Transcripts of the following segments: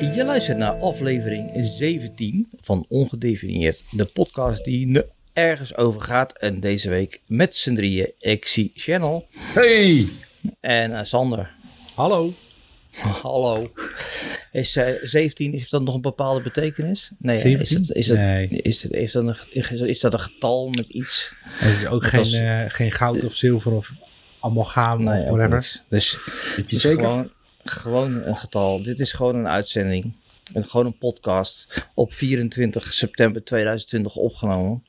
Je luistert naar aflevering 17 van Ongedefinieerd. De podcast die ergens over gaat. En deze week met z'n drieën. Ik zie Channel Hey! en eh, Sander. Hallo. Hallo. Is eh, 17, is dat nog een bepaalde betekenis? Nee, hè? 17? Is, dat, is, dat, Nee. is, dat, is, dat een, is, dat een getal met iets? Het is ook geen, eh, geen goud of zilver of amalgaam Nee, of whatever. Dus het is zeker? gewoon, gewoon een getal. Dit is gewoon een uitzending. Een, gewoon een podcast op 24 september 2020 opgenomen.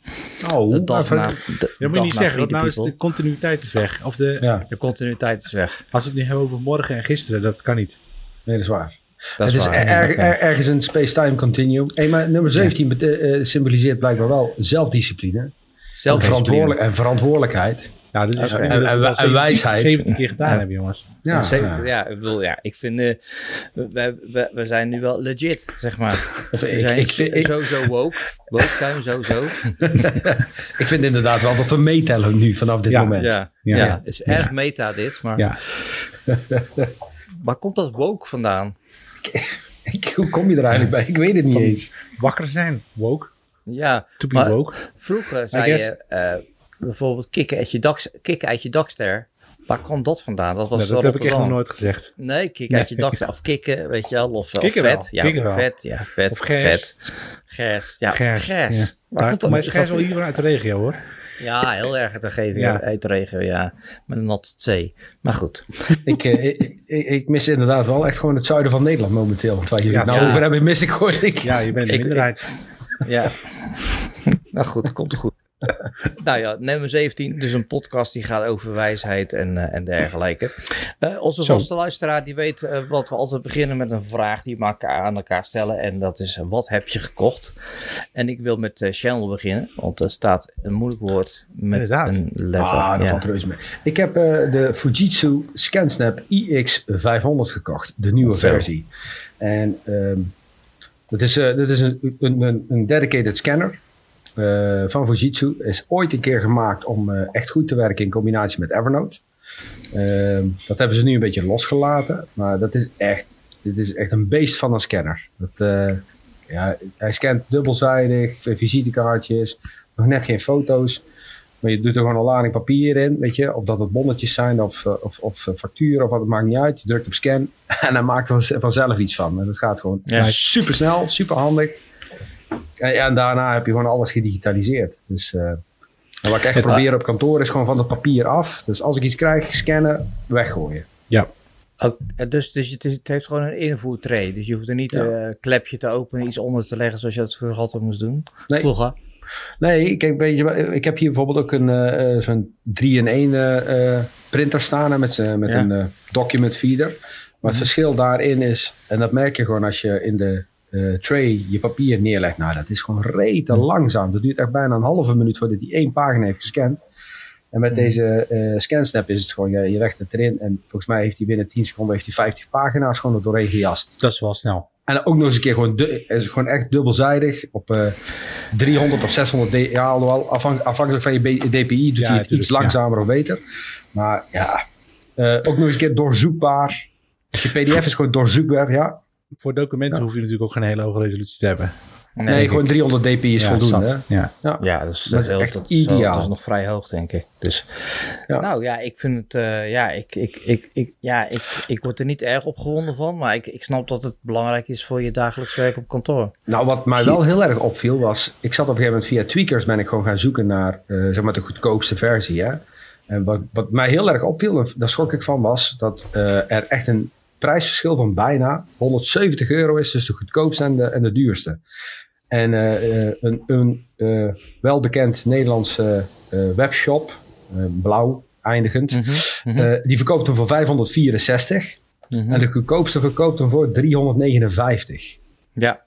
Oh, De dag even- na, de, dat moet je dag niet zeggen, want nou is de continuïteit is weg. Of de, Ja, De continuïteit is weg. Als we het nu hebben over morgen en gisteren, dat kan niet. nee, dat is waar. Dat het is waar. er- er- ergens een space-time continuum. Hey, maar nummer 17 bete- eh, symboliseert blijkbaar wel zelfdiscipline. En, Zelfdiscipline. verantwoordelijk, en verantwoordelijkheid. Nou, dit is En- en 17 wijsheid. 17 keer gedaan Ja. hebben, jongens. Ja, ja. ja. ik bedoel, ja, ik vind, eh, we, we, we zijn nu wel legit, zeg maar. We ik- zijn ik ik- sowieso woke. Woke zijn sowieso. Ik vind inderdaad wel dat we meetellen nu vanaf dit Ja, moment. Ja, Ja. ja. het is erg meta dit, maar Ja. waar komt dat woke vandaan? Ik- Hoe kom je er eigenlijk bij? Ik weet het niet eens. Wakker zijn, woke. Ja, To be maar woke. vroeger zei je eh, bijvoorbeeld kikken uit je, dak, kikken uit je dakster. Waar kwam dat vandaan? Dat was Nou, dat heb ik echt nog nooit gezegd. Nee, kikken uit je dakster. Of kikken, weet je wel. Of, of Kikken vet. wel, Ja, kikken wel. vet. Ja, vet. Of gers. Vet. Gers. Ja, Gers. gers. Ja. Waar Maar, komt dat? maar Is Gers wel hier uit de regio, hoor. Ja, heel erg uit de regio, Ja. uit de regio, ja. Met een nat C. Maar goed. Ik, eh, ik, ik, ik mis inderdaad wel echt gewoon het zuiden van Nederland momenteel. Want waar jullie Ja, het nou ja. over hebben, mis ik gewoon. Ik, Ja, je bent de Ik- minderheid. Ja. nou goed, komt goed. nou ja, nummer 17, dus een podcast die gaat over wijsheid en, eh, en dergelijke. Eh, onze Zo. vaste luisteraar die weet eh, wat we altijd beginnen met een vraag die we aan elkaar stellen. En dat is, wat heb je gekocht? En ik wil met Channel beginnen, want er staat een moeilijk woord met Inderdaad. een letter. Ah, dat Ja. valt reuze mee. Ik heb de Fujitsu ScanSnap iX500 gekocht. De nieuwe Zo. versie. En ehm, dat is, dat is een, een, een dedicated scanner eh, van Fujitsu. Is ooit een keer gemaakt om eh, echt goed te werken in combinatie met Evernote. Ehm, dat hebben ze nu een beetje losgelaten. Maar dat is echt, dit is echt een beest van een scanner. Dat, eh, ja, hij scant dubbelzijdig, visitekaartjes, nog net geen foto's. Maar je doet er gewoon een lading papier in, weet je. Of dat het bonnetjes zijn of, of, of facturen of wat, het maakt niet uit. Je drukt op scan en hij maakt er vanzelf iets van. En dat gaat gewoon Ja. super snel, super handig. En, daarna heb je gewoon alles gedigitaliseerd. Dus eh, en wat ik echt Het- probeer op kantoor is gewoon van het papier af. Dus als ik iets krijg, scannen, weggooien. Ja. Eh, dus dus het, is- het heeft gewoon een invoertray. Dus je hoeft er niet Ja. een klepje te openen, iets onder te leggen zoals je dat vroeger altijd moest doen. Nee. Vroeger. Nee, kijk, weet je, ik heb hier bijvoorbeeld ook een eh, eh, zo'n 3-in-1 eh, eh, printer staan hè, met, met Ja. een eh, document feeder. Maar Mhm. het verschil daarin is, en dat merk je gewoon als je in de eh, tray je papier neerlegt. Nou, dat is gewoon rete Mhm. langzaam. Dat duurt echt bijna een halve minuut voordat hij één pagina heeft gescand. En met Mhm. deze eh ScanSnap is het gewoon, je, je legt het erin en volgens mij heeft hij binnen 10 seconden heeft hij 50 pagina's gewoon er doorheen gejast. Dat is wel snel. En ook nog eens een keer gewoon, is gewoon echt dubbelzijdig. Op eh 300 of 600 d. Ja, afhankelijk van je DPI doet Ja, hij het iets langzamer of beter. Maar ja, eh, ook nog eens een keer doorzoekbaar. Dus je PDF is gewoon doorzoekbaar, ja. Voor documenten Ja. hoef je natuurlijk ook geen hele hoge resolutie te hebben. Nee, gewoon 300 dpi is Ja, voldoende. zat. Ja. Ja. Ja, dat is, Dat is heel- echt dat ideaal. dat is nog vrij hoog, denk ik. Dus, Ja. Nou ja, ik vind het, eh, ja, ik, ik, ik, ik, ja ik, ik word er niet erg opgewonden van, maar ik, ik snap dat het belangrijk is voor je dagelijks werk op kantoor. Nou, wat mij wel heel erg opviel was, ik zat op een gegeven moment via Tweakers ben ik gewoon gaan zoeken naar eh, zeg maar de goedkoopste versie. Hè? En wat, wat mij heel erg opviel, en daar schrok ik van, was dat eh, er echt een prijsverschil van bijna 170 euro is tussen de goedkoopste en de, en de duurste. En eh, eh, een, een eh, welbekend Nederlandse eh, webshop, eh, blauw eindigend, Mhm. eh, die verkoopt hem voor 564. Mhm. En de goedkoopste verkoopt hem voor 359. Ja.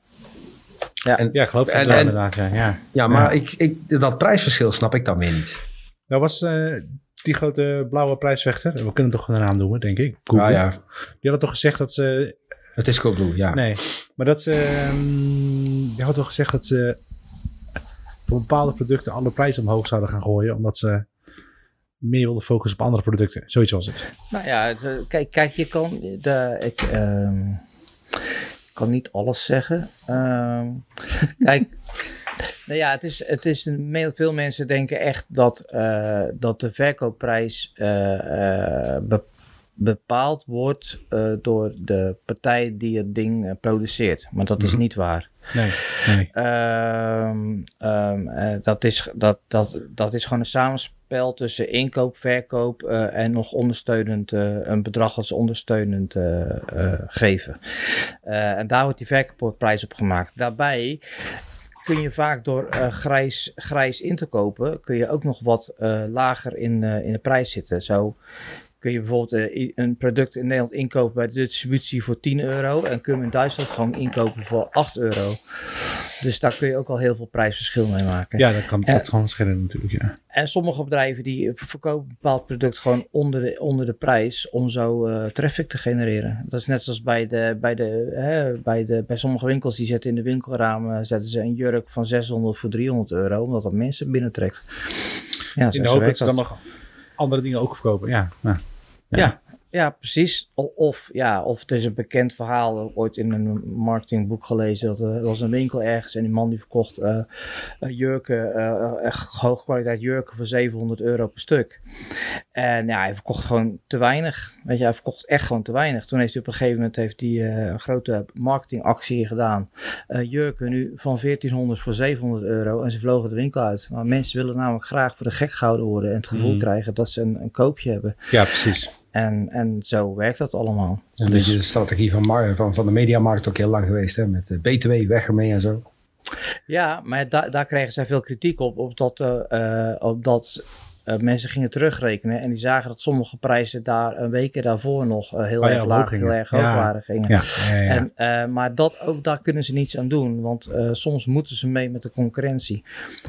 Ja. En- Ja, ik geloof En- en- inderdaad. Ja. Ja. Ja, maar Ik, ik, dat prijsverschil snap ik dan weer niet. Nou was eh, die grote blauwe prijsvechter, we kunnen toch gewoon een naam noemen, denk ik. Google. Nou ja, Die hadden toch gezegd dat ze... het is Coolblue, ja. Nee, maar dat ze... ehm, die hadden toch gezegd dat ze voor bepaalde producten alle prijzen omhoog zouden gaan gooien, omdat ze meer wilden focussen op andere producten. Zoiets was het. Nou ja, eh, kijk, kijk, je kan. De, ik, ehm, kan niet alles zeggen. Ehm, kijk, nou ja, het is, het is een, veel mensen denken echt dat, eh, dat de verkoopprijs uh, bepaald wordt door de partij die het ding produceert. Maar dat is mhm. niet waar. Nee, nee. Ehm, ehm, dat, is, dat, dat, dat is gewoon een samenspel tussen inkoop, verkoop en nog ondersteunend, een bedrag als ondersteunend geven. en daar wordt die verkoopprijs op gemaakt. Daarbij kun je vaak door uh, grijs, grijs in te kopen, kun je ook nog wat uh, lager in, uh, in de prijs zitten. Zo kun je bijvoorbeeld een product in Nederland inkopen bij de distributie voor 10 euro en kun je hem in Duitsland gewoon inkopen voor 8 euro. Dus daar kun je ook al heel veel prijsverschil mee maken. Ja, dat kan dat gewoon schillen natuurlijk, ja. En sommige bedrijven die verkopen een bepaald product gewoon onder de, onder de prijs om zo uh, traffic te genereren. Dat is net zoals bij, de, bij, de, hè, bij, de, bij sommige winkels die zetten in de winkelramen zetten ze een jurk van 600 voor 300 euro, omdat dat mensen binnentrekt. Ja, in de hoop dat ze dan nog andere dingen ook verkopen. Ja, ja. Ja. Ja, precies. Of, ja, of het is een bekend verhaal, ooit in een marketingboek gelezen. Dat er was een winkel ergens en die man die verkocht uh, jurken, uh, echt hoogkwaliteit jurken voor 700 euro per stuk. En ja, hij verkocht gewoon te weinig. Weet je, hij verkocht echt gewoon te weinig. Toen heeft hij op een gegeven moment heeft hij, een grote marketingactie gedaan. jurken nu van 1400 voor 700 euro en ze vlogen de winkel uit. Maar mensen willen namelijk graag voor de gek gehouden worden en het gevoel mm. krijgen dat ze een, een koopje hebben. Ja, precies. En, en zo werkt dat allemaal. En dus, is de strategie van, van, van de mediamarkt ook heel lang geweest, hè? met de BTW weg ermee en zo. Ja, maar da daar kregen zij veel kritiek op, op dat, uh, op dat uh, mensen gingen terugrekenen en die zagen dat sommige prijzen daar een weken daarvoor nog uh, heel oh, erg laag, heel erg hoog waren gingen. Ja, en, uh, maar dat, ook daar kunnen ze niets aan doen, want soms moeten ze mee met de concurrentie.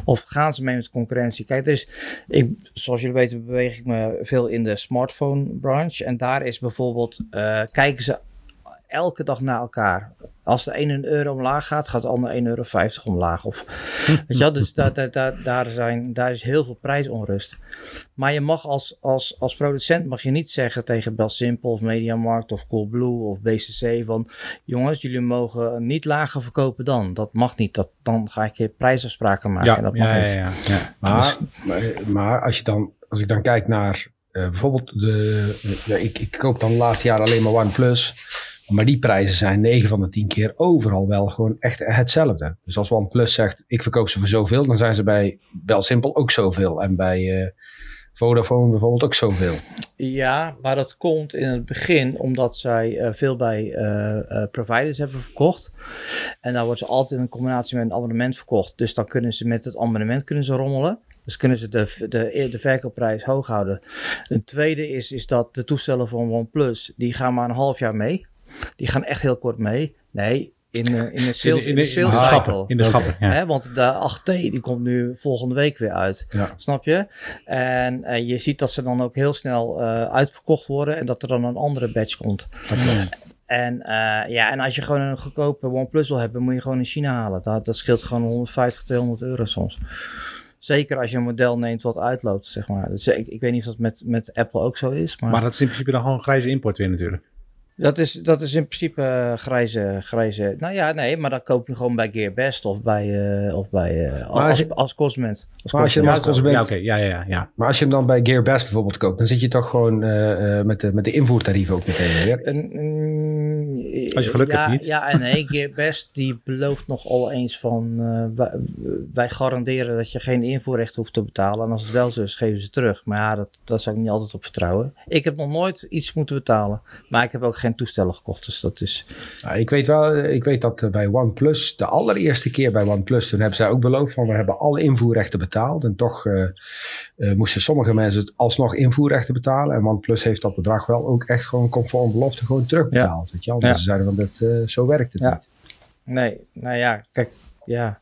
Of gaan ze mee met de concurrentie. Kijk, dus ik, zoals jullie weten beweeg ik me veel in de smartphone branche en daar is bijvoorbeeld, kijken ze elke dag naar elkaar. Als de ene een euro omlaag gaat, gaat de ander 1,50 euro omlaag. Of, weet je dus daar, daar, daar, daar, zijn, daar is heel veel prijsonrust. Maar je mag als, als, als producent mag je niet zeggen tegen Belsimple of Mediamarkt of Coolblue of BCC van jongens, jullie mogen niet lager verkopen dan. Dat mag niet. Dat, dan ga ik je prijsafspraken maken. Ja, dat mag ja, ja, ja, Maar, maar, maar, als, je dan, als ik dan kijk naar uh, bijvoorbeeld de, ja, ik, ik koop dan de laatste jaar alleen maar OnePlus. Maar die prijzen zijn 9 van de 10 keer overal wel gewoon echt hetzelfde. Dus als OnePlus zegt, ik verkoop ze voor zoveel, dan zijn ze bij Bel Simpel ook zoveel. En bij uh, Vodafone bijvoorbeeld ook zoveel. Ja, maar dat komt in het begin omdat zij uh, veel bij uh, providers hebben verkocht. En dan wordt ze altijd in combinatie met een abonnement verkocht. Dus dan kunnen ze met het abonnement kunnen ze rommelen. Dus kunnen ze de, de, de verkoopprijs hoog houden. Een tweede is, is dat de toestellen van OnePlus, die gaan maar een half jaar mee. Die gaan echt heel kort mee. Nee, in, uh, in de sales, in de, sales in de cycle. In de schappen, ja. want de 8T die komt nu volgende week weer uit. Ja. Snap je? En uh, je ziet dat ze dan ook heel snel uh, uitverkocht worden en dat er dan een andere batch komt. Okay. En, ja, en als je gewoon een goedkope OnePlus wil hebben, moet je gewoon in China halen. Dat, dat scheelt gewoon 150, 200 euro soms. Zeker als je een model neemt wat uitloopt, zeg maar. Dus ik, ik weet niet of dat met, met Apple ook zo is. Maar, maar dat is in principe dan gewoon grijze import weer natuurlijk. Dat is, dat is in principe uh, grijze, grijze. Nou ja, nee, maar dan koop je gewoon bij Gearbest of bij, uh, of bij uh, als, je, als consument. Als maar als je als consument, ja, okay, ja, ja, ja, Maar als je hem dan bij Gearbest bijvoorbeeld koopt, dan zit je toch gewoon met, de, met de invoertarieven ook meteen weer. Als je geluk ja, hebt niet. Ja en nee, Gearbest die belooft nogal eens van wij, wij, garanderen dat je geen invoerrecht hoeft te betalen. En als het wel zo is, geven ze terug. Maar ja, dat, dat zou ik niet altijd op vertrouwen. Ik heb nog nooit iets moeten betalen. Maar ik heb ook geen toestellen gekocht. Dus dat is. Nou, ik weet wel, ik weet dat eh, bij OnePlus, de allereerste keer bij OnePlus, toen hebben zij ook beloofd van we hebben alle invoerrechten betaald. En toch uh, uh, moesten sommige mensen alsnog invoerrechten betalen. En OnePlus heeft dat bedrag wel ook echt gewoon conform belofte gewoon terugbetaald. Ja. Weet je wel? Dus zeiden van dat zo werkt het ja. niet. Nee, nou ja, kijk, ja.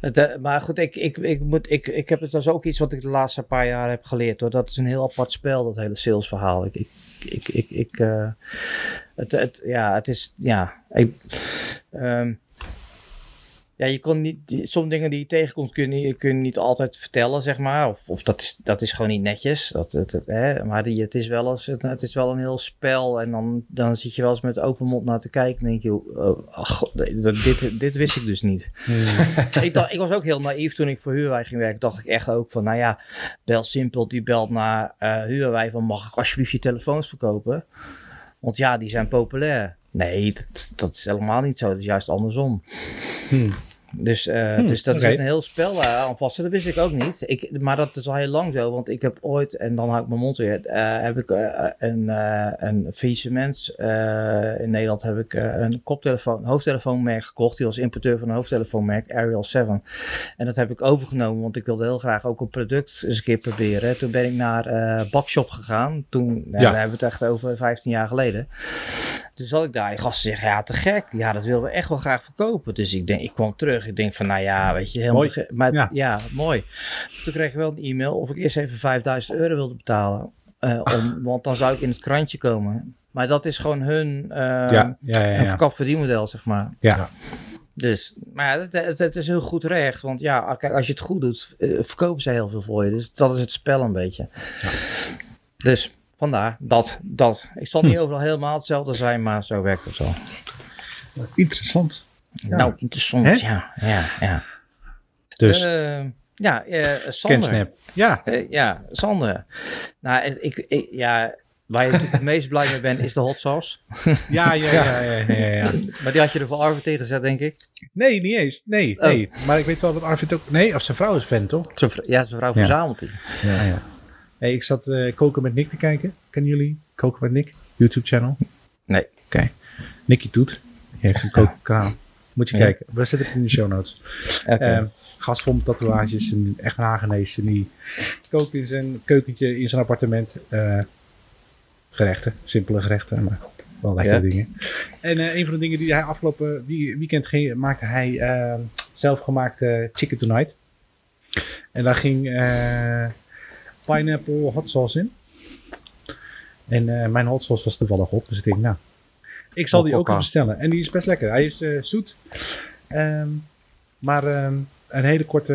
Het, maar goed, ik, ik, ik, moet, ik, ik heb het dus ook iets wat ik de laatste paar jaar heb geleerd. Hoor. Dat is een heel apart spel, dat hele salesverhaal. Ik, ik, ik, ik, ik uh, het, het, ja, het is, ja, ik, um, ja, je kon niet, sommige dingen die je tegenkomt kun je, kun je niet altijd vertellen, zeg maar. Of, of dat, is, dat is gewoon niet netjes. Dat, dat, hè? Maar die, het, is wel eens, het is wel een heel spel. En dan, dan zit je wel eens met open mond naar te kijken. En denk je, oh, ach, dit, dit wist ik dus niet. Hmm. ik, dacht, ik was ook heel naïef toen ik voor Huurwij ging werken. Dacht ik echt ook van, nou ja, bel simpel. Die belt naar uh, Huurwij van, mag ik alsjeblieft je telefoons verkopen? Want ja, die zijn populair. Nee, dat, dat is helemaal niet zo. Dat is juist andersom. Hmm. Dus, uh, dus dat is een heel spel uh, aan vast. Dat wist ik ook niet. Ik, maar dat is al heel lang zo. Want ik heb ooit, en dan hou ik mijn mond weer, uh, heb ik een, een faillissement. in Nederland heb ik een koptelefoon, hoofdtelefoonmerk gekocht. Die was importeur van een hoofdtelefoonmerk, Ariel 7. En dat heb ik overgenomen, want ik wilde heel graag ook een product eens een keer proberen. Toen ben ik naar Bakshop gegaan. Toen, ja. we hebben het echt over 15 jaar geleden. Toen zat ik daar. Die gasten zeggen, ja, te gek. Ja, dat willen we echt wel graag verkopen. Dus ik denk, ik kwam terug. Ik denk van, nou ja, weet je, helemaal... Mooi. Maar ja. mooi. Toen kreeg ik wel een e-mail of ik eerst even 5000 euro wilde betalen. Uh, om, want dan zou ik in het krantje komen. Maar dat is gewoon hun uh, ja, ja, ja, verdienmodel, zeg maar. Ja. Dus, maar ja, het, het, is heel goed recht. Want ja, kijk, als je het goed doet, uh, verkopen ze heel veel voor je. Dus dat is het spel een beetje. Dus Vandaar dat, dat. Ik zal niet hm. overal helemaal hetzelfde zijn, maar zo werkt het zo. Interessant. Nou, interessant, ja. ja, ja. Dus. Uh, ja, uh, Sander. Ja. Uh, ja, Sander. Nou, ik, ik, ja, waar je het meest blij mee bent, is de hot sauce. ja, ja, ja, ja, ja, ja, Maar die had je er voor Arvid tegen gezet, denk ik. Nee, niet eens. Nee, oh. nee. Maar ik weet wel dat Arvid ook... Nee, of zijn vrouw is fan, toch? ja, zijn vrouw verzamelt die. Ja, ja. Hey, ik zat uh, Koken met Nick te kijken. Kennen jullie Koken met Nick? YouTube channel? Nee. Oké. Okay. Nicky doet. Die heeft een kokenkanaal. Moet je kijken. We zetten het in de show notes. Okay. Uh, vol tatoeages. En echt hagenees. En die kookt in zijn keukentje in zijn appartement. Uh, gerechten. Simpele gerechten. Maar wel lekkere dingen. En uh, een van de dingen die hij afgelopen weekend ging, maakte hij zelfgemaakte chicken tonight. En daar ging pineapple hot sauce in. En uh, mijn hot sauce was toevallig op. Dus ik denk, nou, ik zal die ook even bestellen. En die is best lekker. Hij is uh, zoet. Um, maar um, een hele korte,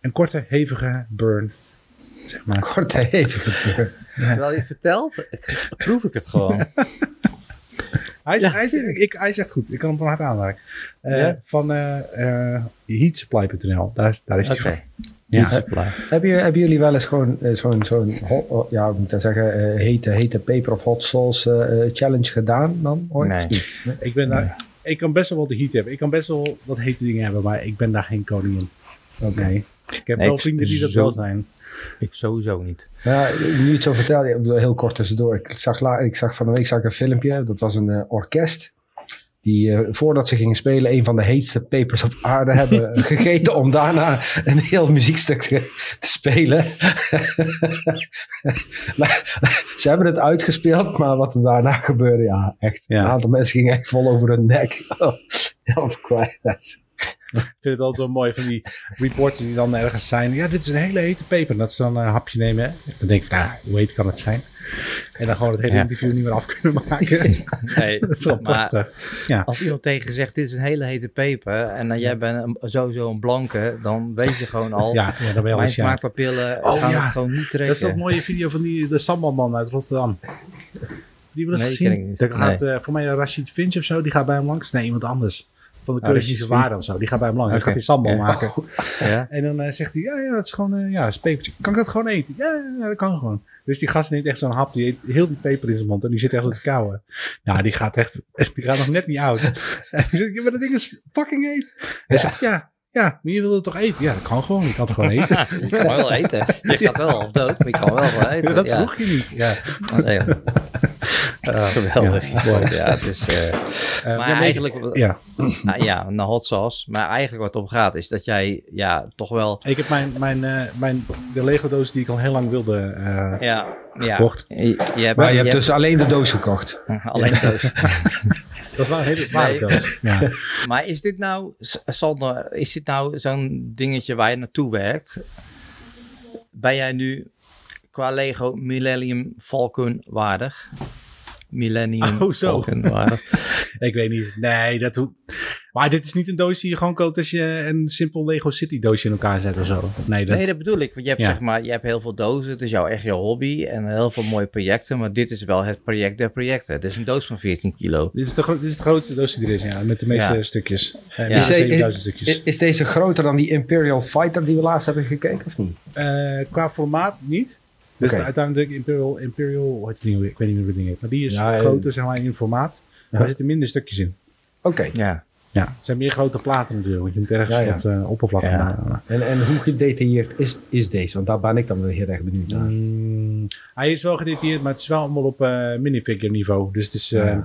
een korte hevige burn. Zeg maar. Korte hevige burn. Ja. Terwijl je vertelt, proef ik het gewoon. hij, is, ja. hij, is, ik, hij zegt goed. Ik kan hem van harte aanraken. Uh, ja? Van uh, heatsupply.nl. Daar, daar is hij okay. Ja. Heb je, hebben jullie wel eens gewoon uh, zo'n, zo'n ja, moet ik zeggen, uh, hete, hete peper of hot sauce uh, challenge gedaan dan ooit? Nee. nee. Ik, ben daar, ik kan best wel wat de heat hebben. Ik kan best wel wat hete dingen hebben, maar ik ben daar geen koning in. Oké. Okay. Ik heb nee, wel vrienden die dat wel zijn. Ik sowieso niet. Ja, nu het zo vertelde, heel kort tussendoor. Ik zag, ik zag van de week zag ik een filmpje, dat was een orkest. Die uh, voordat ze gingen spelen een van de heetste pepers op aarde hebben gegeten. Om daarna een heel muziekstuk te, te spelen. ze hebben het uitgespeeld, maar wat er daarna gebeurde, ja, echt. Ja. Een aantal mensen gingen echt vol over hun nek. Heel kwijt. Ik vind het altijd wel mooi van die reporters die dan ergens zijn. Ja, dit is een hele hete peper. Dat ze dan een hapje nemen. Dan denk ik, nou, hoe heet kan het zijn? En dan gewoon het hele interview niet meer af kunnen maken. nee, dat is wel prachtig. Ja. Als iemand tegen zegt, dit is een hele hete peper. En dan jij bent sowieso een blanke. Dan weet je gewoon al. Ja, ja dan je Mijn smaakpapillen oh, gaan ja. het gewoon niet trekken. Dat is dat mooie video van die, de sambalman uit Rotterdam. Die we eens nee, gezien? Gaat nee. uh, voor mij Rashid Finch of zo. Die gaat bij hem langs. Nee, iemand anders van de Keurische oh, waarde of zo. Die gaat bij hem langs. Okay. Hij gaat die sambal maken. ja. En dan uh, zegt hij, ja, ja, dat is gewoon, uh, ja, is pepertje. Kan ik dat gewoon eten? Ja, ja, dat kan gewoon. Dus die gast neemt echt zo'n hap, die eet heel die peper in zijn mond en die zit echt op te kauwen. Nou, die gaat echt, die gaat nog net niet oud. en die zegt, ja, maar dat ding is fucking heet. Hij zegt, ja, ja, maar je wilde het toch eten? Ja, dat kan gewoon. Je kan het gewoon eten. je kan wel eten. Je gaat wel of dood, maar je kan wel gewoon eten. dat vroeg je niet. Ja. Nee, uh, geweldig. Ja, het is... Uh, uh, maar ja, eigenlijk... Ja. Nou, ja, een hot sauce. Maar eigenlijk wat het om gaat is dat jij ja, toch wel... Ik heb mijn, mijn, mijn, de Lego doos die ik al heel lang wilde ja, gekocht. Ja. Je, je hebt, maar je, je hebt dus alleen de doos gekocht. alleen de doos. Dat is wel een hele zware nee. Ja. Maar is dit nou, Sander, is dit nou zo'n dingetje waar je naartoe werkt? Ben jij nu qua Lego Millennium Falcon waardig? Millennium oh, zo. ik weet niet. Nee, dat hoeft... Maar dit is niet een doos die je gewoon koopt als je een simpel Lego City doosje in elkaar zet of zo. Nee, dat, nee, dat bedoel ik. Want je hebt, zeg maar, je hebt heel veel dozen. Het is jouw, echt je hobby en heel veel mooie projecten. Maar dit is wel het project der projecten. Het is een doos van 14 kilo. Dit is de, dit is de grootste doos die er is, ja. Met de meeste stukjes. Ja. Is, is, stukjes. Is, deze groter dan die Imperial Fighter die we laatst hebben gekeken of niet? Uh, qua formaat niet. Dus okay. uiteindelijk Imperial, Imperial wat is niet, ik weet niet hoe het ding heet. Maar die is groter, zeg maar, in formaat. Maar er zitten minder stukjes in. Oké. Ja. Ja, het zijn meer grote platen natuurlijk, want je moet ergens ja, dat uh, oppervlak ja. En, en hoe gedetailleerd is, is deze? Want daar ben ik dan wel heel erg benieuwd naar. Mm, hij is wel gedetailleerd, maar het is wel allemaal op uh, minifigure niveau. Dus het is, uh,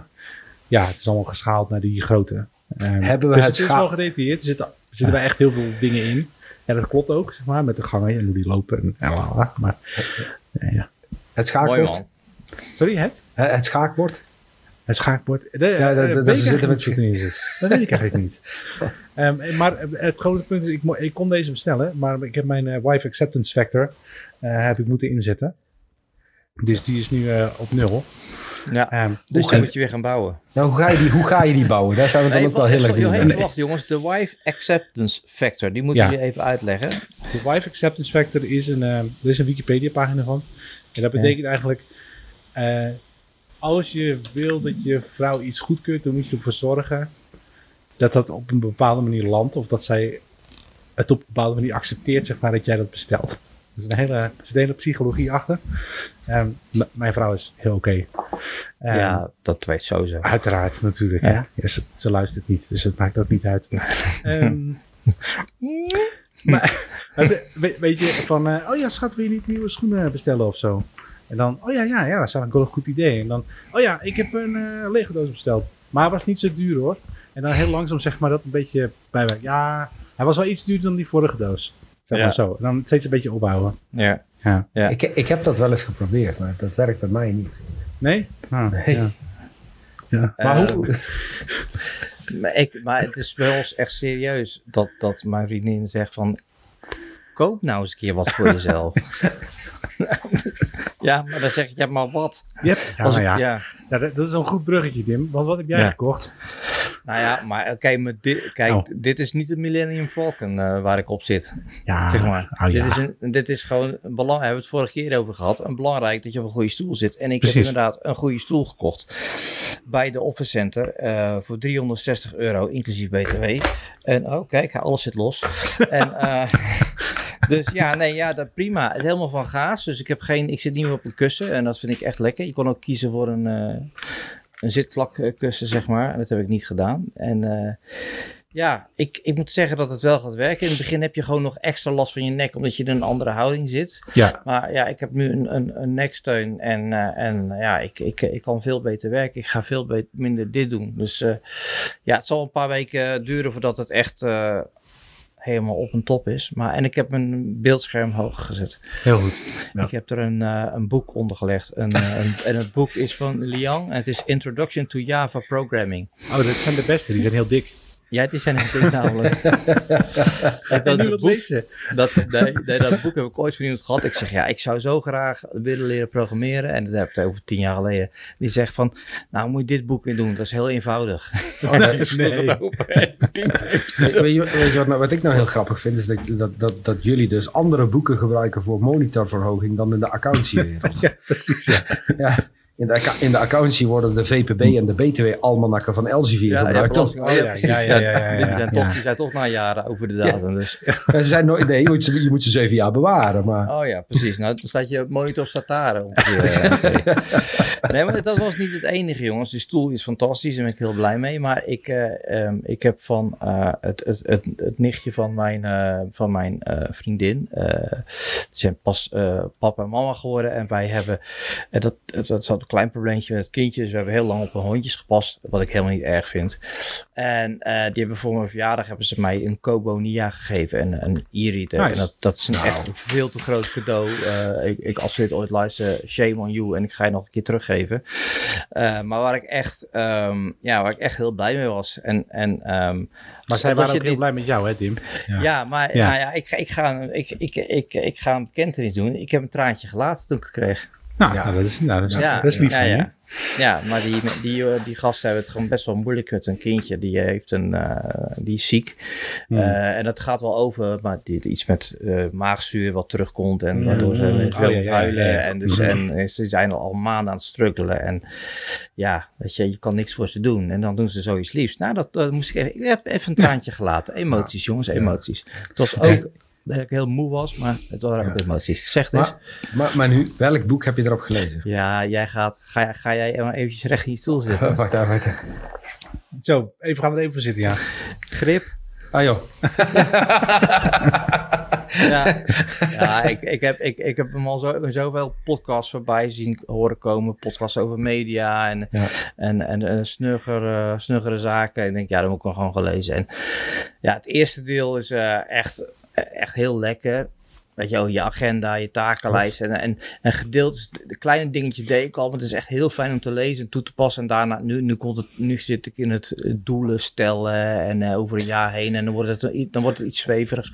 ja. het is allemaal geschaald naar die grootte. Hebben we dus het, het is wel gedetailleerd. Er zitten, er zitten bij echt heel veel dingen in. Ja, dat klopt ook, zeg maar, met de gangen en hoe die lopen. En, en maar, ja. Het schaakbord. Sorry, het? Het schaakbord. Het schaakbord. De, ja, dat, dat, dat zitten met zitten in zit. Dat weet ik eigenlijk niet. Um, maar het grote punt is, ik, ik, kon deze bestellen, maar ik heb mijn uh, wife acceptance factor uh, heb ik moeten inzetten. Dus die is nu uh, op nul. Ja, um, dus je moet je weer gaan bouwen. Nou, hoe ga je die, hoe ga je die bouwen? Daar zijn we dan ook wel heel erg benieuwd Wacht jongens, de wife acceptance factor, die moet ja. je even uitleggen. De wife acceptance factor is een, er is een Wikipedia pagina van. En dat betekent ja. eigenlijk als je wil dat je vrouw iets goedkeurt, dan moet je ervoor zorgen dat dat op een bepaalde manier landt. Of dat zij het op een bepaalde manier accepteert, zeg maar, dat jij dat bestelt. Er is een hele, er een hele psychologie achter. Um, mijn vrouw is heel oké. Okay. Um, ja, dat weet sowieso. Uiteraard, natuurlijk. Ja. Ja, ze, ze, luistert niet, dus het maakt ook niet uit. um, maar weet, je, van, uh, oh ja, schat, wil je niet nieuwe schoenen bestellen of zo? En dan, oh ja, ja, ja, dat is eigenlijk wel een goed idee. En dan, oh ja, ik heb een uh, lege doos besteld. Maar hij was niet zo duur hoor. En dan heel langzaam zeg maar dat een beetje bijwerkt. Ja, hij was wel iets duurder dan die vorige doos. Zeg maar zo. En dan steeds een beetje opbouwen. Ja. Ja. ja. Ik, ik heb dat wel eens geprobeerd, maar dat werkt bij mij niet. Nee? Ah, nee. Ja. ja. Maar uh, hoe... maar, ik, maar het is bij ons echt serieus dat, dat mijn vriendin zegt van... Koop nou eens een keer wat voor jezelf. ja, maar dan zeg je, ja, maar wat? Yep. Ja, ja. ja. ja dat, dat, is een goed bruggetje, Tim. Want wat heb jij gekocht? Nou ja, maar oké, maar dit, kijk, oh. dit is niet de Millennium Falcon uh, waar ik op zit. Ja, zeg maar. Oh, dit, is een, dit is gewoon een belang. Hebben we het vorige keer over gehad. Een belangrijk dat je op een goede stoel zit. En ik Precies. heb inderdaad een goede stoel gekocht bij de Office Center uh, voor 360 euro, inclusief BTW. En oh, kijk, alles zit los. en uh, dus ja, nee, ja, dat prima. Het helemaal van gaas. Dus ik heb geen, ik zit niet meer op een kussen en dat vind ik echt lekker. Je kon ook kiezen voor een, uh, een zitvlak kussen, zeg maar. En dat heb ik niet gedaan. En uh, ja, ik, ik moet zeggen dat het wel gaat werken. In het begin heb je gewoon nog extra last van je nek, omdat je in een andere houding zit. Ja. Maar ja, ik heb nu een, een, een neksteun en, uh, en ja, ik, ik, ik kan veel beter werken. Ik ga veel beter, minder dit doen. Dus uh, ja, het zal een paar weken duren voordat het echt uh, helemaal op een top is. Maar, en ik heb mijn beeldscherm hoog gezet. Heel goed. Ik heb er een, uh, een boek onder gelegd. Een, uh, een, en het boek is van Liang. En het is Introduction to Java Programming. Oh, dat zijn de beste. Die zijn heel dik. Ja, die zijn er namelijk. en dat, boek, lezen. Dat, nee, dat boek heb ik ooit van iemand gehad. Ik zeg, ja, ik zou zo graag willen leren programmeren. En dat heb ik over tien jaar geleden. Die zegt van, nou moet je dit boek in doen. Dat is heel eenvoudig. Oh, nee, nee. weet, je, weet je wat, wat, ik nou heel grappig vind? Is dat, dat, dat, dat jullie dus andere boeken gebruiken voor monitorverhoging dan in de accountancywereld. ja, precies. Ja. ja. In de, in de accountancy worden de VPB en de BTW-almanakken van Elsevier ja, gebruikt. Ja, oh, ja, ja, ja, ja, ja, Die, zijn toch, die zijn toch na jaren over de datum. Dus. ze zijn nooit, nee, je moet, ze, je moet ze zeven jaar bewaren. Maar. Oh ja, precies. Nou, dan staat je monitor stataren. nee, maar dat was niet het enige, jongens. Die stoel is fantastisch en daar ben ik heel blij mee. Maar ik, uh, um, ik heb van uh, het, het, het, het, nichtje van mijn, uh, van mijn vriendin. ze zijn pas papa en mama geworden. En wij hebben, dat, dat, dat klein probleempje met het kindje. Dus we hebben heel lang op hun hondjes gepast, wat ik helemaal niet erg vind. En uh, die hebben voor mijn verjaardag hebben ze mij een Kobo Nia gegeven en een e-reader. En dat, dat is een nou. echt veel te groot cadeau. Uh, ik, ik, als dit ooit luister, shame on you. En ik ga je nog een keer teruggeven. Uh, maar waar ik echt, um, ja, waar ik echt heel blij mee was. En, en, um, maar zij waren ook heel blij met jou, hè, Tim? Ja, ja maar ja. Nou ja, ik, ik, ga, ik, ik, ik, ik ga een bekentenis doen. Ik heb een traantje gelaten toen ik het kreeg. Nou, ja. nou dat is, nou, dat is, ja, dat is lief ja, ja. Ja, maar die, die, die gasten hebben het gewoon best wel moeilijk met een kindje. Die heeft een, uh, die is ziek. Hmm. Uh, en dat gaat wel over, maar die, iets met uh, maagzuur wat terugkomt. En hmm. waardoor ze mm. veel oh, huilen. En, dus, hmm. en ze zijn al, maanden aan het struggelen. En ja, weet je, je kan niks voor ze doen. En dan doen ze zoiets liefs. Nou, dat, dat moest ik even, ik heb even een traantje gelaten. Emoties, jongens, emoties. Het was ook dat ik heel moe was, maar het waren ook emoties. Zeg dus. Maar, maar, nu, welk boek heb je erop gelezen? Ja, jij gaat, ga, ga jij eventjes recht in je stoel zitten? wacht even, wacht even. Zo, even gaan we er even voor zitten, ja. Grip. Ah joh. ja, ja ik, ik, heb, ik, ik heb hem al zo, zoveel podcasts voorbij zien horen komen. Podcasts over media en, en, en, en snuggere, snuggere zaken. En ik denk, ja, dat moet ik hem gewoon gelezen. En ja, het eerste deel is uh, echt echt heel lekker. Weet je, je agenda, je takenlijst en, en, en gedeeld. De kleine dingetjes deed ik al, maar het is echt heel fijn om te lezen en toe te passen. En daarna, nu, nu, komt het, nu zit ik in het doelen stellen en uh, over een jaar heen. En dan wordt het, dan wordt het iets zweveriger.